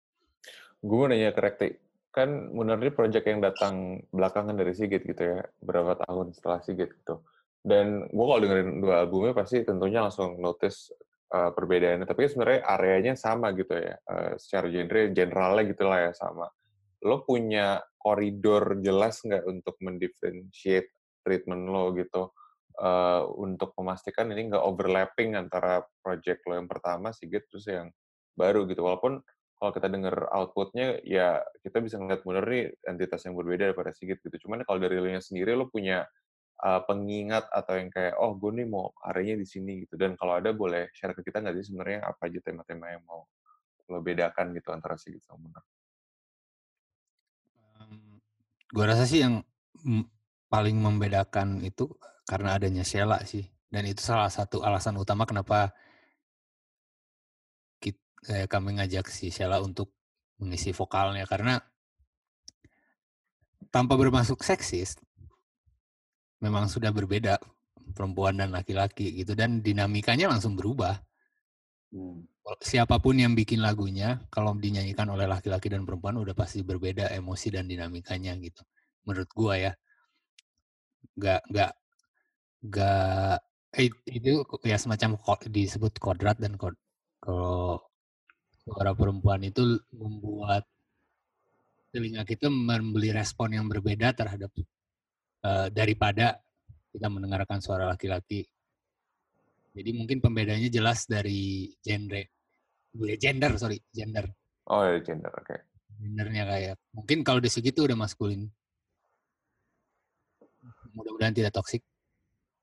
Gue mau nanya ke Rekti, kan ini project yang datang belakangan dari Sigit gitu ya, berapa tahun setelah Sigit gitu. Dan gue kalau dengerin dua albumnya pasti tentunya langsung notice uh, perbedaannya. Tapi sebenarnya areanya sama gitu ya, uh, secara genre, generalnya gitu lah ya sama. Lo punya koridor jelas nggak untuk mendifferentiate treatment lo gitu? uh, untuk memastikan ini nggak overlapping antara project lo yang pertama Sigit terus yang baru gitu. Walaupun kalau kita denger outputnya ya kita bisa ngeliat bener nih entitas yang berbeda daripada Sigit gitu. Cuman kalau dari lo sendiri lo punya uh, pengingat atau yang kayak oh gue nih mau areanya di sini gitu. Dan kalau ada boleh share ke kita nggak sih sebenarnya apa aja tema-tema yang mau lo bedakan gitu antara Sigit sama Munar? Gua rasa sih yang paling membedakan itu karena adanya Sheila sih. Dan itu salah satu alasan utama kenapa kit- eh, kami ngajak si Sheila untuk mengisi vokalnya. Karena tanpa bermasuk seksis memang sudah berbeda perempuan dan laki-laki gitu. Dan dinamikanya langsung berubah. Hmm. Siapa pun yang bikin lagunya kalau dinyanyikan oleh laki-laki dan perempuan udah pasti berbeda emosi dan dinamikanya gitu. Menurut gua ya. Nggak nggak nggak eh, itu ya semacam disebut kodrat dan kod kalau suara perempuan itu membuat telinga kita membeli respon yang berbeda terhadap eh, daripada kita mendengarkan suara laki-laki. Jadi mungkin pembedanya jelas dari genre gender sorry gender. Oh ya gender, oke. gendernya kayak mungkin kalau di segitu udah maskulin. Mudah-mudahan tidak toksik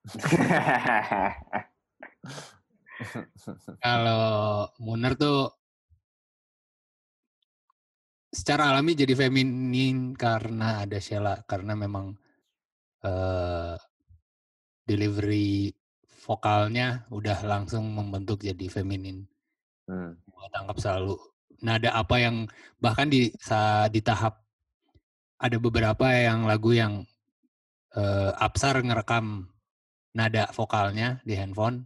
kalau Muner tuh secara alami jadi feminin karena ada Sheila karena memang eh, delivery vokalnya udah langsung membentuk jadi feminin Hmm. gua tangkap selalu nada apa yang bahkan di di tahap ada beberapa yang lagu yang eh, Absar ngerekam nada vokalnya di handphone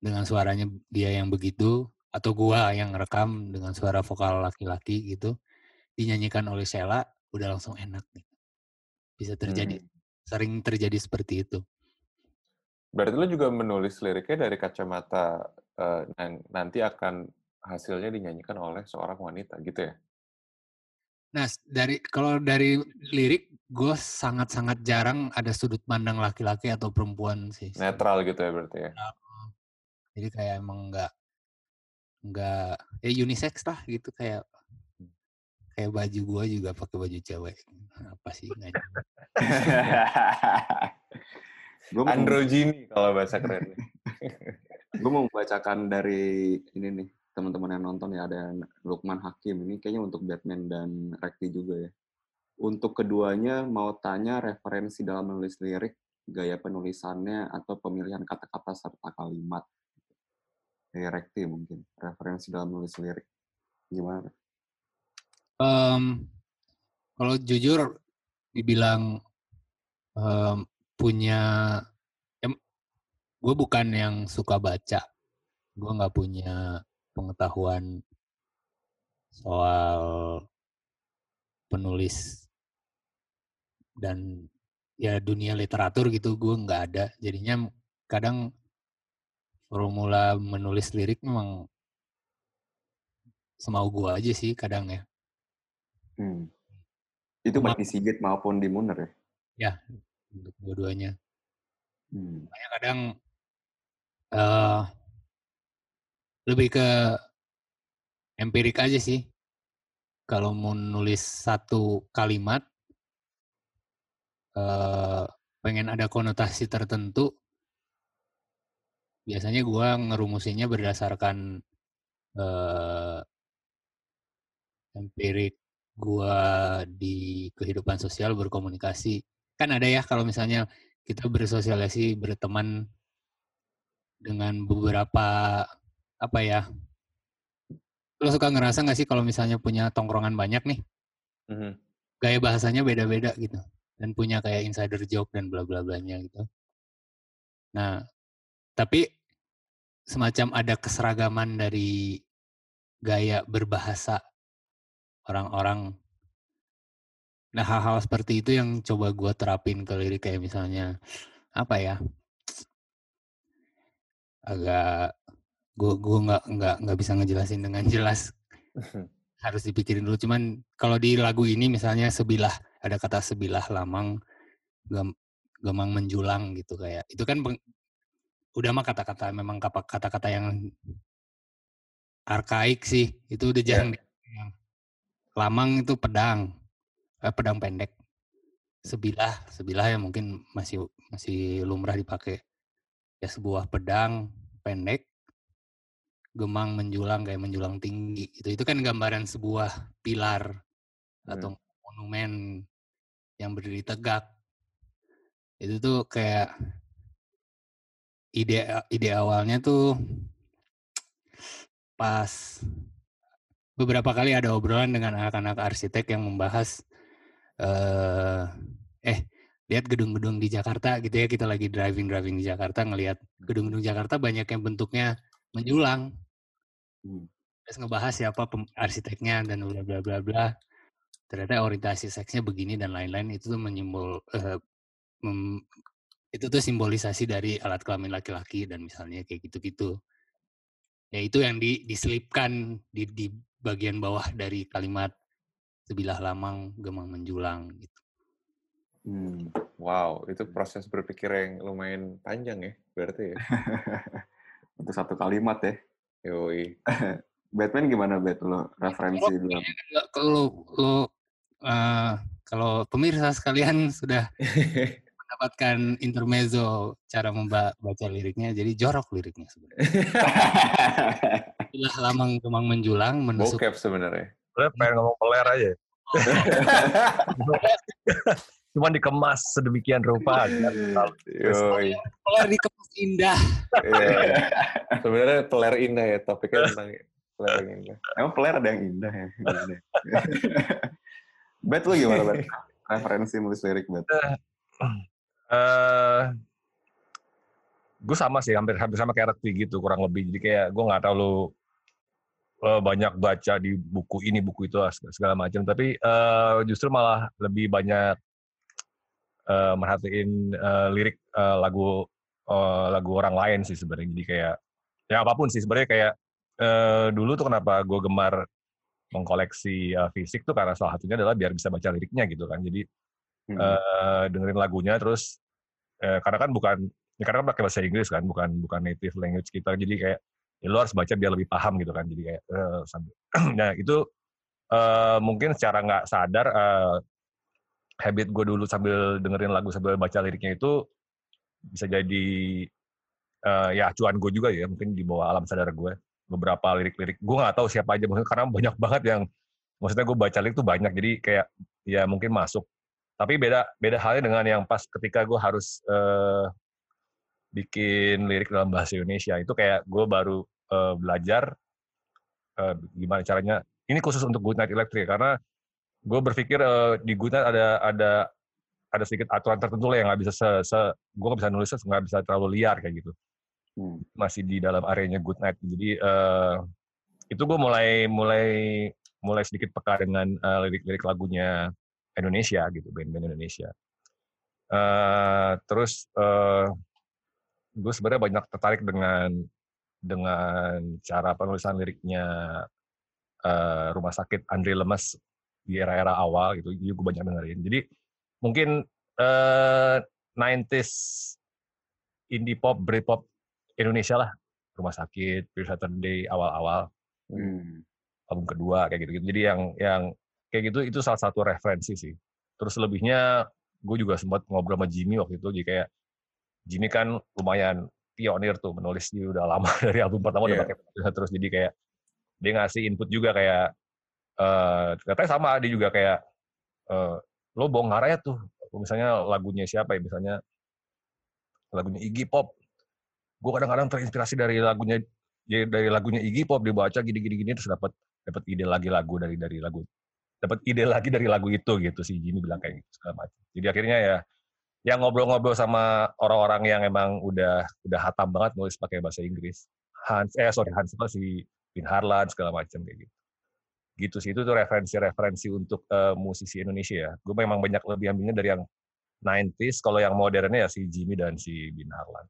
dengan suaranya dia yang begitu atau gua yang rekam dengan suara vokal laki-laki gitu dinyanyikan oleh Sheila udah langsung enak gitu. Bisa terjadi Hmm. sering terjadi seperti itu. Berarti lo juga menulis liriknya dari kacamata eh, nan- nanti akan hasilnya dinyanyikan oleh seorang wanita gitu ya? Nah, dari kalau dari lirik gue sangat-sangat jarang ada sudut pandang laki-laki atau perempuan sih. Netral gitu ya berarti ya? Jadi kayak emang nggak nggak ya unisex lah gitu kayak kayak baju gue juga pakai baju cewek. Apa sih nggak gue mau, Androgyny kalau bahasa kerennya. gue mau membacakan dari ini nih teman-teman yang nonton ya ada Lukman Hakim ini kayaknya untuk Batman dan Rekti juga ya. Untuk keduanya mau tanya referensi dalam menulis lirik, gaya penulisannya atau pemilihan kata-kata serta kalimat. Dari Rekti mungkin referensi dalam menulis lirik gimana? Em, kalau jujur dibilang em, punya gue bukan yang suka baca gue nggak punya pengetahuan soal penulis dan ya dunia literatur gitu gue nggak ada jadinya kadang formula menulis lirik memang semau gue aja sih kadang ya Hmm. Itu baik di Sigit maupun di Muner ya? untuk dua-duanya Hmm. Kadang eh lebih ke empirik aja sih. Kalau mau nulis satu kalimat, eh pengen ada konotasi tertentu, biasanya gua ngerumusinnya berdasarkan eh empirik gua di kehidupan sosial berkomunikasi. Kan ada ya kalau misalnya kita bersosialisasi, berteman dengan beberapa apa ya? Lo suka ngerasa nggak sih kalau misalnya punya tongkrongan banyak nih, Mhm. gaya bahasanya beda-beda gitu dan punya kayak insider joke dan bla bla blanya gitu. Nah, tapi semacam ada keseragaman dari gaya berbahasa orang-orang. Nah, hal-hal seperti itu yang coba gua terapin ke lirik kayak misalnya apa ya? Agak gua gua nggak nggak nggak bisa ngejelasin dengan jelas. Harus dipikirin dulu. Cuman kalau di lagu ini misalnya sebilah ada kata sebilah lamang gam- gemang menjulang gitu kayak. Itu kan peng- udah mah kata-kata memang kata-kata yang arkaik sih. Itu udah Iya. jarang dipegang. lamang itu pedang eh, pedang pendek. Sebilah sebilah ya mungkin masih masih lumrah dipakai ya sebuah pedang pendek gemang menjulang kayak menjulang tinggi itu itu kan gambaran sebuah pilar atau monumen yang berdiri tegak. Itu tuh kayak ide ide awalnya tuh pas beberapa kali ada obrolan dengan anak-anak arsitek yang membahas eh eh lihat gedung-gedung di Jakarta gitu ya kita lagi driving driving di Jakarta ngelihat gedung-gedung Jakarta banyak yang bentuknya menjulang. Hmm. terus ngebahas siapa arsiteknya dan bla bla bla bla. Ternyata orientasi seksnya begini dan lain-lain itu tuh menyimbol mem- itu tuh simbolisasi dari alat kelamin laki-laki dan misalnya kayak gitu-gitu. Ya itu yang di, diselipkan di, di bagian bawah dari kalimat sebilah lamang gemang menjulang gitu. Hmm. Wow, itu proses berpikir yang lumayan panjang ya, berarti ya. Untuk satu kalimat ya. Yoi. Batman gimana Bet lo referensi dulu? Kalau lo eh, kalau pemirsa sekalian sudah mendapatkan intermezzo cara membaca liriknya jadi jorok liriknya sebenarnya Sebilah lamang gemang menjulang menusuk Bokep sebenarnya. Sebenarnya pengen ngomong peler aja. Cuman dikemas sedemikian rupa. Peler dikemas indah Iya. Sebenarnya peler indah ya, topiknya tentang peler yang indah. Emang player ada yang indah ya? Bet lo gimana Bet? Referensi nulis lirik Bet? Eh, gue sama sih hampir hampir sama kayak Rekti gitu kurang lebih jadi kayak gue nggak terlalu eh, banyak baca di buku ini buku itu segala macam tapi eh, justru malah lebih banyak eh, merhatiin eh, lirik eh, lagu eh, lagu orang lain sih sebenarnya. Jadi kayak ya apa pun sih sebenarnya kayak eh, dulu tuh kenapa gue gemar mengkoleksi eh, fisik tuh karena salah satunya adalah biar bisa baca liriknya gitu kan. Jadi Hmm. eh, dengerin lagunya terus eh, karena kan bukan ya karena kan pakai bahasa Inggris kan bukan bukan native language kita. Jadi kayak ya lo harus baca biar lebih paham gitu kan. Jadi kayak eh, sambil nah itu eh, mungkin secara nggak sadar eh, habit gue dulu sambil dengerin lagu sambil baca liriknya itu bisa jadi eh, ya acuan gue juga ya mungkin di bawah alam sadar gue beberapa lirik-lirik. Gue nggak tahu siapa aja maksudnya karena banyak banget yang maksudnya gue baca lirik tuh banyak jadi kayak ya mungkin masuk. Tapi beda beda halnya dengan yang pas ketika gue harus eh, bikin lirik dalam bahasa Indonesia. Itu kayak gue baru eh, belajar eh, gimana caranya. Ini khusus untuk Good Night Electric karena gue berpikir eh, di Night ada ada ada sedikit aturan tertentu lah yang nggak bisa se, se gue nggak bisa nulisnya nggak bisa terlalu liar kayak gitu. Hmm. masih di dalam areanya Good Night jadi eh, itu gue mulai mulai mulai sedikit peka dengan lirik-lirik lagunya Indonesia gitu band-band Indonesia. Eh, terus eh, gue sebenarnya banyak tertarik dengan dengan cara penulisan liriknya eh, rumah sakit Andre Lemes di era-era awal gitu jadi gue banyak dengerin jadi mungkin eh, 90s indie pop Britpop Indonesia lah rumah sakit Pure Saturday awal-awal Hmm. album kedua kayak gitu, Jadi yang yang kayak gitu itu salah satu referensi sih. Terus lebihnya gue juga sempat ngobrol sama Jimmy waktu itu jadi kayak Jimmy kan lumayan pionir tuh menulis dia udah lama dari album pertama udah Iya. pakai terus jadi kayak dia ngasih input juga kayak eh katanya sama dia juga kayak eh lo bongkar aja tuh misalnya lagunya siapa ya misalnya lagunya Iggy Pop. Gue kadang-kadang terinspirasi dari lagunya ya dari lagunya Iggy Pop dibaca gini-gini gini terus dapat dapat ide lagi lagu dari dari lagu dapat ide lagi dari lagu itu gitu sih Jimmy bilang kayak gitu segala macam. Jadi akhirnya ya yang ngobrol-ngobrol sama orang-orang yang emang udah udah hatam banget nulis pakai bahasa Inggris. Hans eh sorry Hans apa si Bin Harlan segala macam kayak gitu gitu sih itu tuh referensi-referensi untuk eh, musisi Indonesia ya gue memang banyak lebih ambilnya dari yang 90s kalau yang modernnya ya si Jimmy dan si Bin Harlan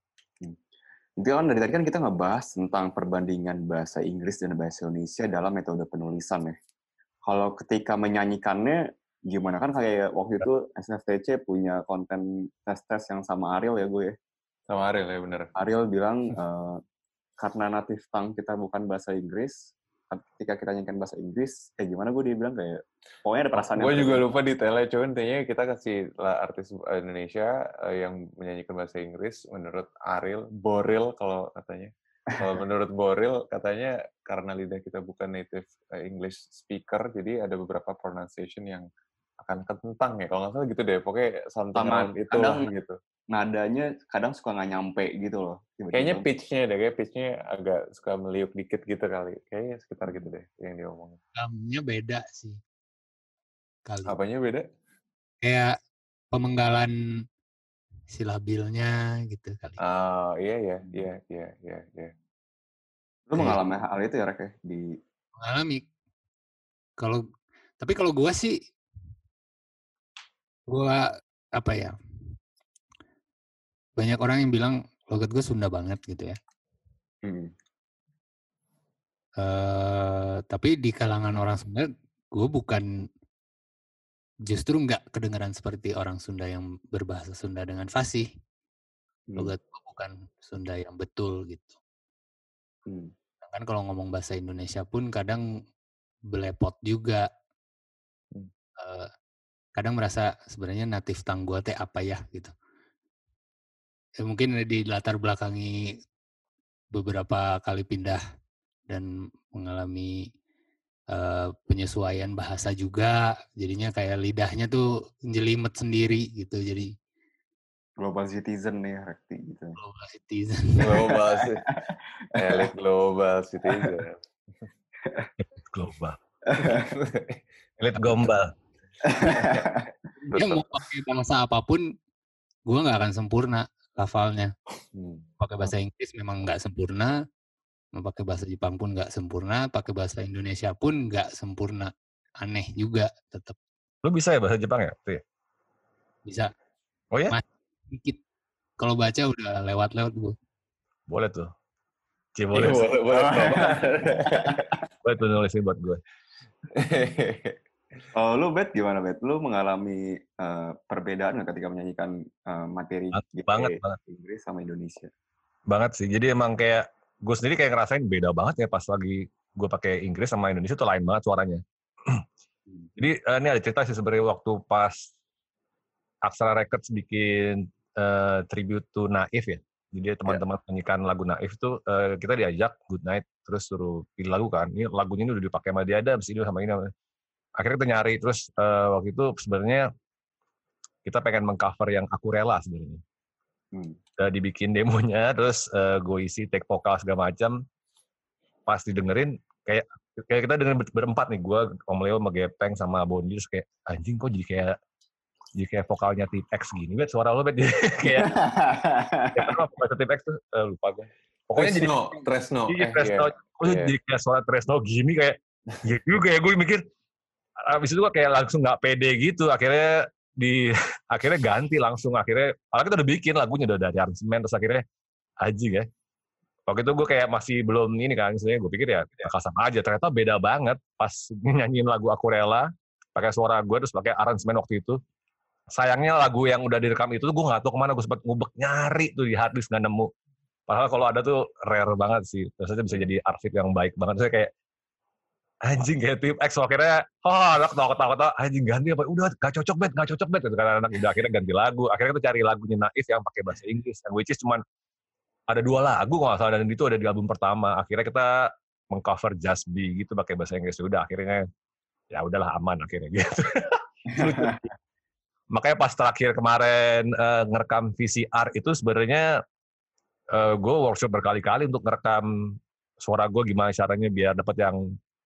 Itu kan dari tadi kan kita ngebahas tentang perbandingan bahasa Inggris dan bahasa Indonesia dalam metode penulisan ya. Kalau ketika menyanyikannya gimana kan kayak waktu itu SFTC punya konten tes-tes yang sama Ariel ya gue ya. Sama Ariel ya bener. Ariel bilang eh, karena native tongue kita bukan bahasa Inggris, ketika kita nyanyikan bahasa Inggris, eh gimana gue dia bilang kayak pokoknya ada perasaan Gue juga lupa detailnya, cuman intinya kita kasih lah artis Indonesia eh, yang menyanyikan bahasa Inggris menurut Ariel, Boril kalau katanya. Kalau menurut Boril katanya karena lidah kita bukan native eh, English speaker, jadi ada beberapa pronunciation yang akan kentang ya. Kalau nggak salah gitu deh, pokoknya around itu lah kadang- gitu. nadanya kadang suka nggak nyampe gitu loh. tiba-tiba. Kayaknya pitch-nya deh, kayak pitch-nya agak suka meliuk dikit gitu kali. Kayaknya sekitar gitu deh yang dia omongin. Gamnya beda sih. Kali. Apanya beda? Kayak pemenggalan silabilnya gitu kali. Ah, iya ya, iya, iya, iya, iya. Lu mengalami hal itu ya Rek ya? Di mengalami kalau tapi kalau gua sih gua apa ya banyak orang yang bilang logat gue Sunda banget gitu ya Hmm. eh tapi di kalangan orang Sunda gue bukan justru nggak kedengaran seperti orang Sunda yang berbahasa Sunda dengan fasih Hmm. logat gue bukan Sunda yang betul gitu Hmm. kan kalau ngomong bahasa Indonesia pun kadang belepot juga kadang merasa sebenarnya natif tang gua teh apa ya gitu ya, mungkin di latar belakangi beberapa kali pindah dan mengalami eh, penyesuaian bahasa juga jadinya kayak lidahnya tuh jelimet sendiri gitu jadi Global citizen nih Rekti gitu. global citizen Global. Elit global citizen. global elit gombal dia mau pakai bangsa apa pun gua nggak akan sempurna lafalnya. Hmm. Pakai bahasa Inggris memang nggak sempurna, mau pakai bahasa Jepang pun nggak sempurna, pakai bahasa Indonesia pun nggak sempurna. Aneh juga tetap Lu bisa ya bahasa Jepang ya? Tuh ya? bisa Oh ya? Mas- dikit. Kalau baca udah lewat-lewat gue. Boleh tuh. Cie Iya, boleh. boleh, boleh. Boleh tuh nulisin buat gue. Oh, lu Bet gimana Bet? Lu mengalami eh, perbedaan nggak ketika menyanyikan eh, materi Banget, GP banget. Inggris sama Indonesia? Banget sih. Jadi emang kayak gue sendiri kayak ngerasain beda banget ya pas lagi gue pakai Inggris sama Indonesia tuh lain banget suaranya. Jadi eh, ini ada cerita sih sebenarnya waktu pas Aksara Records bikin eh, tribute to Naif ya. Jadi teman-teman menyanyikan lagu Naif itu eh, kita diajak Good Night terus suruh pilih lagu kan. Ini lagunya ini udah dipakai sama dia ada, ini sama ini. sama- Akhirnya kita nyari terus eh, waktu itu sebenarnya kita pengen mengcover yang aku rela sebenarnya. Hmm. Udah dibikin demonya terus eh, gue isi take vokal segala macam. Pas didengerin kayak kayak kita ber- berempat nih gue Om Leo sama Gepeng sama Bondi terus kayak anjing kok jadi kayak jadi kayak vokalnya T-X gini bet suara lo bet kayak kayak apa vokalnya T-X tuh Eh, lupa gue pokoknya jadi Tresno, Tresno. iya Eh, Tresno kok iya. jadi kayak suara Tresno gini kayak ya juga kayak gue mikir abis itu gue kayak langsung nggak pede gitu akhirnya di akhirnya ganti langsung akhirnya padahal kita udah bikin lagunya udah dari aransemen terus akhirnya aji ya. Waktu itu gue kayak masih belum ini kan sebenarnya gue pikir ya bakal sama aja ternyata beda banget pas nyanyiin lagu aku rela pakai suara gue terus pakai aransemen waktu itu. Sayangnya lagu yang udah direkam itu tuh gue nggak tahu ke mana gue sempat ngubek nyari tuh di harddisk nggak nemu. Padahal kalau ada tuh rare banget sih terusnya bisa jadi arsip yang baik banget. Saya kayak anjing kayak tip X akhirnya oh anak ketawa ketawa ketawa anjing ganti apa? Udah gak cocok bet gak cocok bet gitu kan anak udah akhirnya ganti lagu. Akhirnya kita cari lagunya Naif yang pakai bahasa Inggris yang which is cuman ada dua lagu kalau salah dan itu ada di album pertama. Akhirnya kita mengcover Just Be gitu pakai bahasa Inggris. Udah akhirnya ya udahlah aman akhirnya gitu. Makanya pas terakhir kemarin eh, ngerekam VCR itu sebenarnya eh, gue workshop berkali-kali untuk ngerekam suara gue gimana caranya biar dapat yang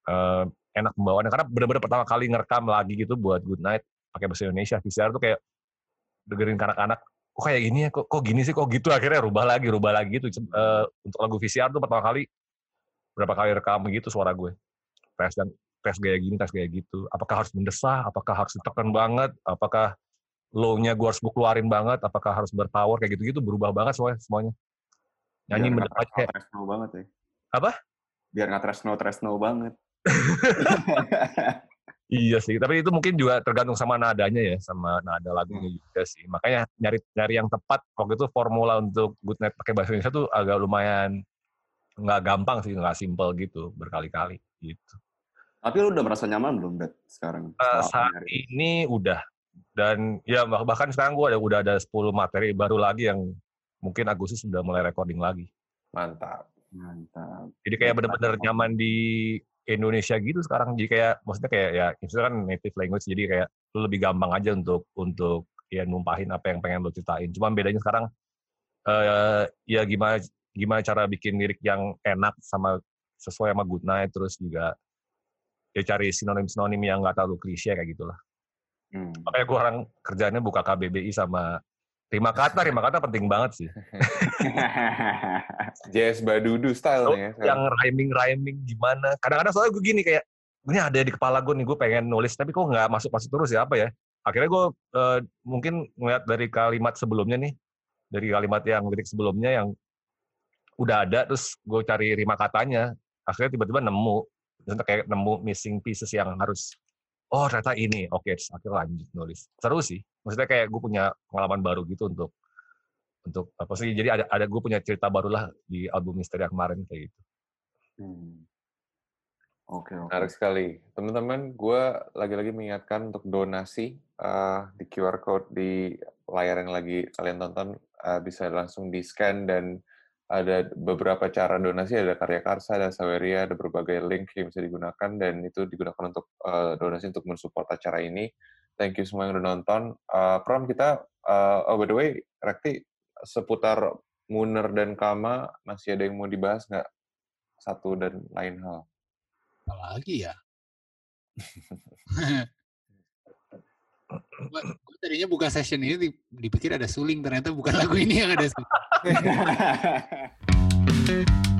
eh, enak pembawaannya karena bener-bener pertama kali ngerekam lagi gitu buat Good Night pakai bahasa Indonesia VCR tuh kayak dengerin anak-anak kok kayak gini ya? Kok, kok gini sih? Kok gitu? Akhirnya rubah lagi rubah lagi gitu Eh, untuk lagu VCR tuh pertama kali berapa kali rekam gitu suara gue. Tes dan tes gaya gini tes gaya gitu. Apakah harus mendesah? Apakah harus ditekan banget? Apakah low-nya gue harus gue keluarin banget? Apakah harus berpower? Kayak gitu gitu berubah banget semuanya. Semuanya nyanyi mendekat kayak banget ya. Apa? Biar nggak tresno tresno banget. Iya sih, tapi itu mungkin juga tergantung sama nadanya ya, sama nada lagunya juga sih. Makanya nyari nyari yang tepat, waktu itu formula untuk Good Night pakai bahasa Indonesia tuh agak lumayan nggak gampang sih, nggak simple gitu, berkali-kali gitu. Tapi lu udah merasa nyaman belum Bet sekarang? Setelah saat nyari? ini udah dan ya bah- bahkan sekarang gue ada udah ada 10 materi baru lagi yang mungkin Agustus sudah mulai recording lagi. Mantap. Mantap. Jadi kayak bener-bener nyaman di Indonesia gitu sekarang. Jadi kayak maksudnya kayak ya itu kan native language jadi kayak lu lebih gampang aja untuk untuk ya numpahin apa yang pengen lu ceritain. Cuma bedanya sekarang eh ya gimana gimana cara bikin lirik yang enak sama sesuai sama good night terus juga ya cari sinonim-sinonim yang nggak terlalu klise kayak gitulah. Hmm. Makanya gue orang kerjanya buka KBBI sama Rima kata, rima kata penting banget sih. Jazz Badudu style nih ya. yang rhyming rhyming gimana kadang-kadang soalnya gue gini kayak ini ada di kepala gue nih gue pengen nulis tapi kok nggak masuk masuk terus ya apa ya akhirnya gue eh, mungkin ngeliat dari kalimat sebelumnya nih dari kalimat yang lirik sebelumnya yang udah ada terus gue cari rima katanya akhirnya tiba-tiba nemu terus kayak nemu missing pieces yang harus oh ternyata ini oke terus akhirnya lanjut nulis seru sih maksudnya kayak gue punya pengalaman baru gitu untuk untuk apa sih jadi ada ada gue punya cerita baru lah di album misteri yang kemarin kayak gitu Hmm. Oke, oke. Menarik sekali. Teman-teman, gue lagi-lagi mengingatkan untuk donasi eh, di QR code di layar yang lagi kalian tonton eh, bisa langsung di-scan dan ada beberapa cara donasi, ada Karya Karsa, ada Saweria, ada berbagai link yang bisa digunakan dan itu digunakan untuk eh, donasi untuk mensupport acara ini. Thank you semua yang udah nonton. Eh, Pram, kita, eh, oh by the way, Rekti, seputar Muner dan Kama, masih ada yang mau dibahas nggak? Satu dan lain hal. Apalagi ya? tadinya buka session ini di- dipikir ada suling, ternyata bukan lagu ini yang ada suling.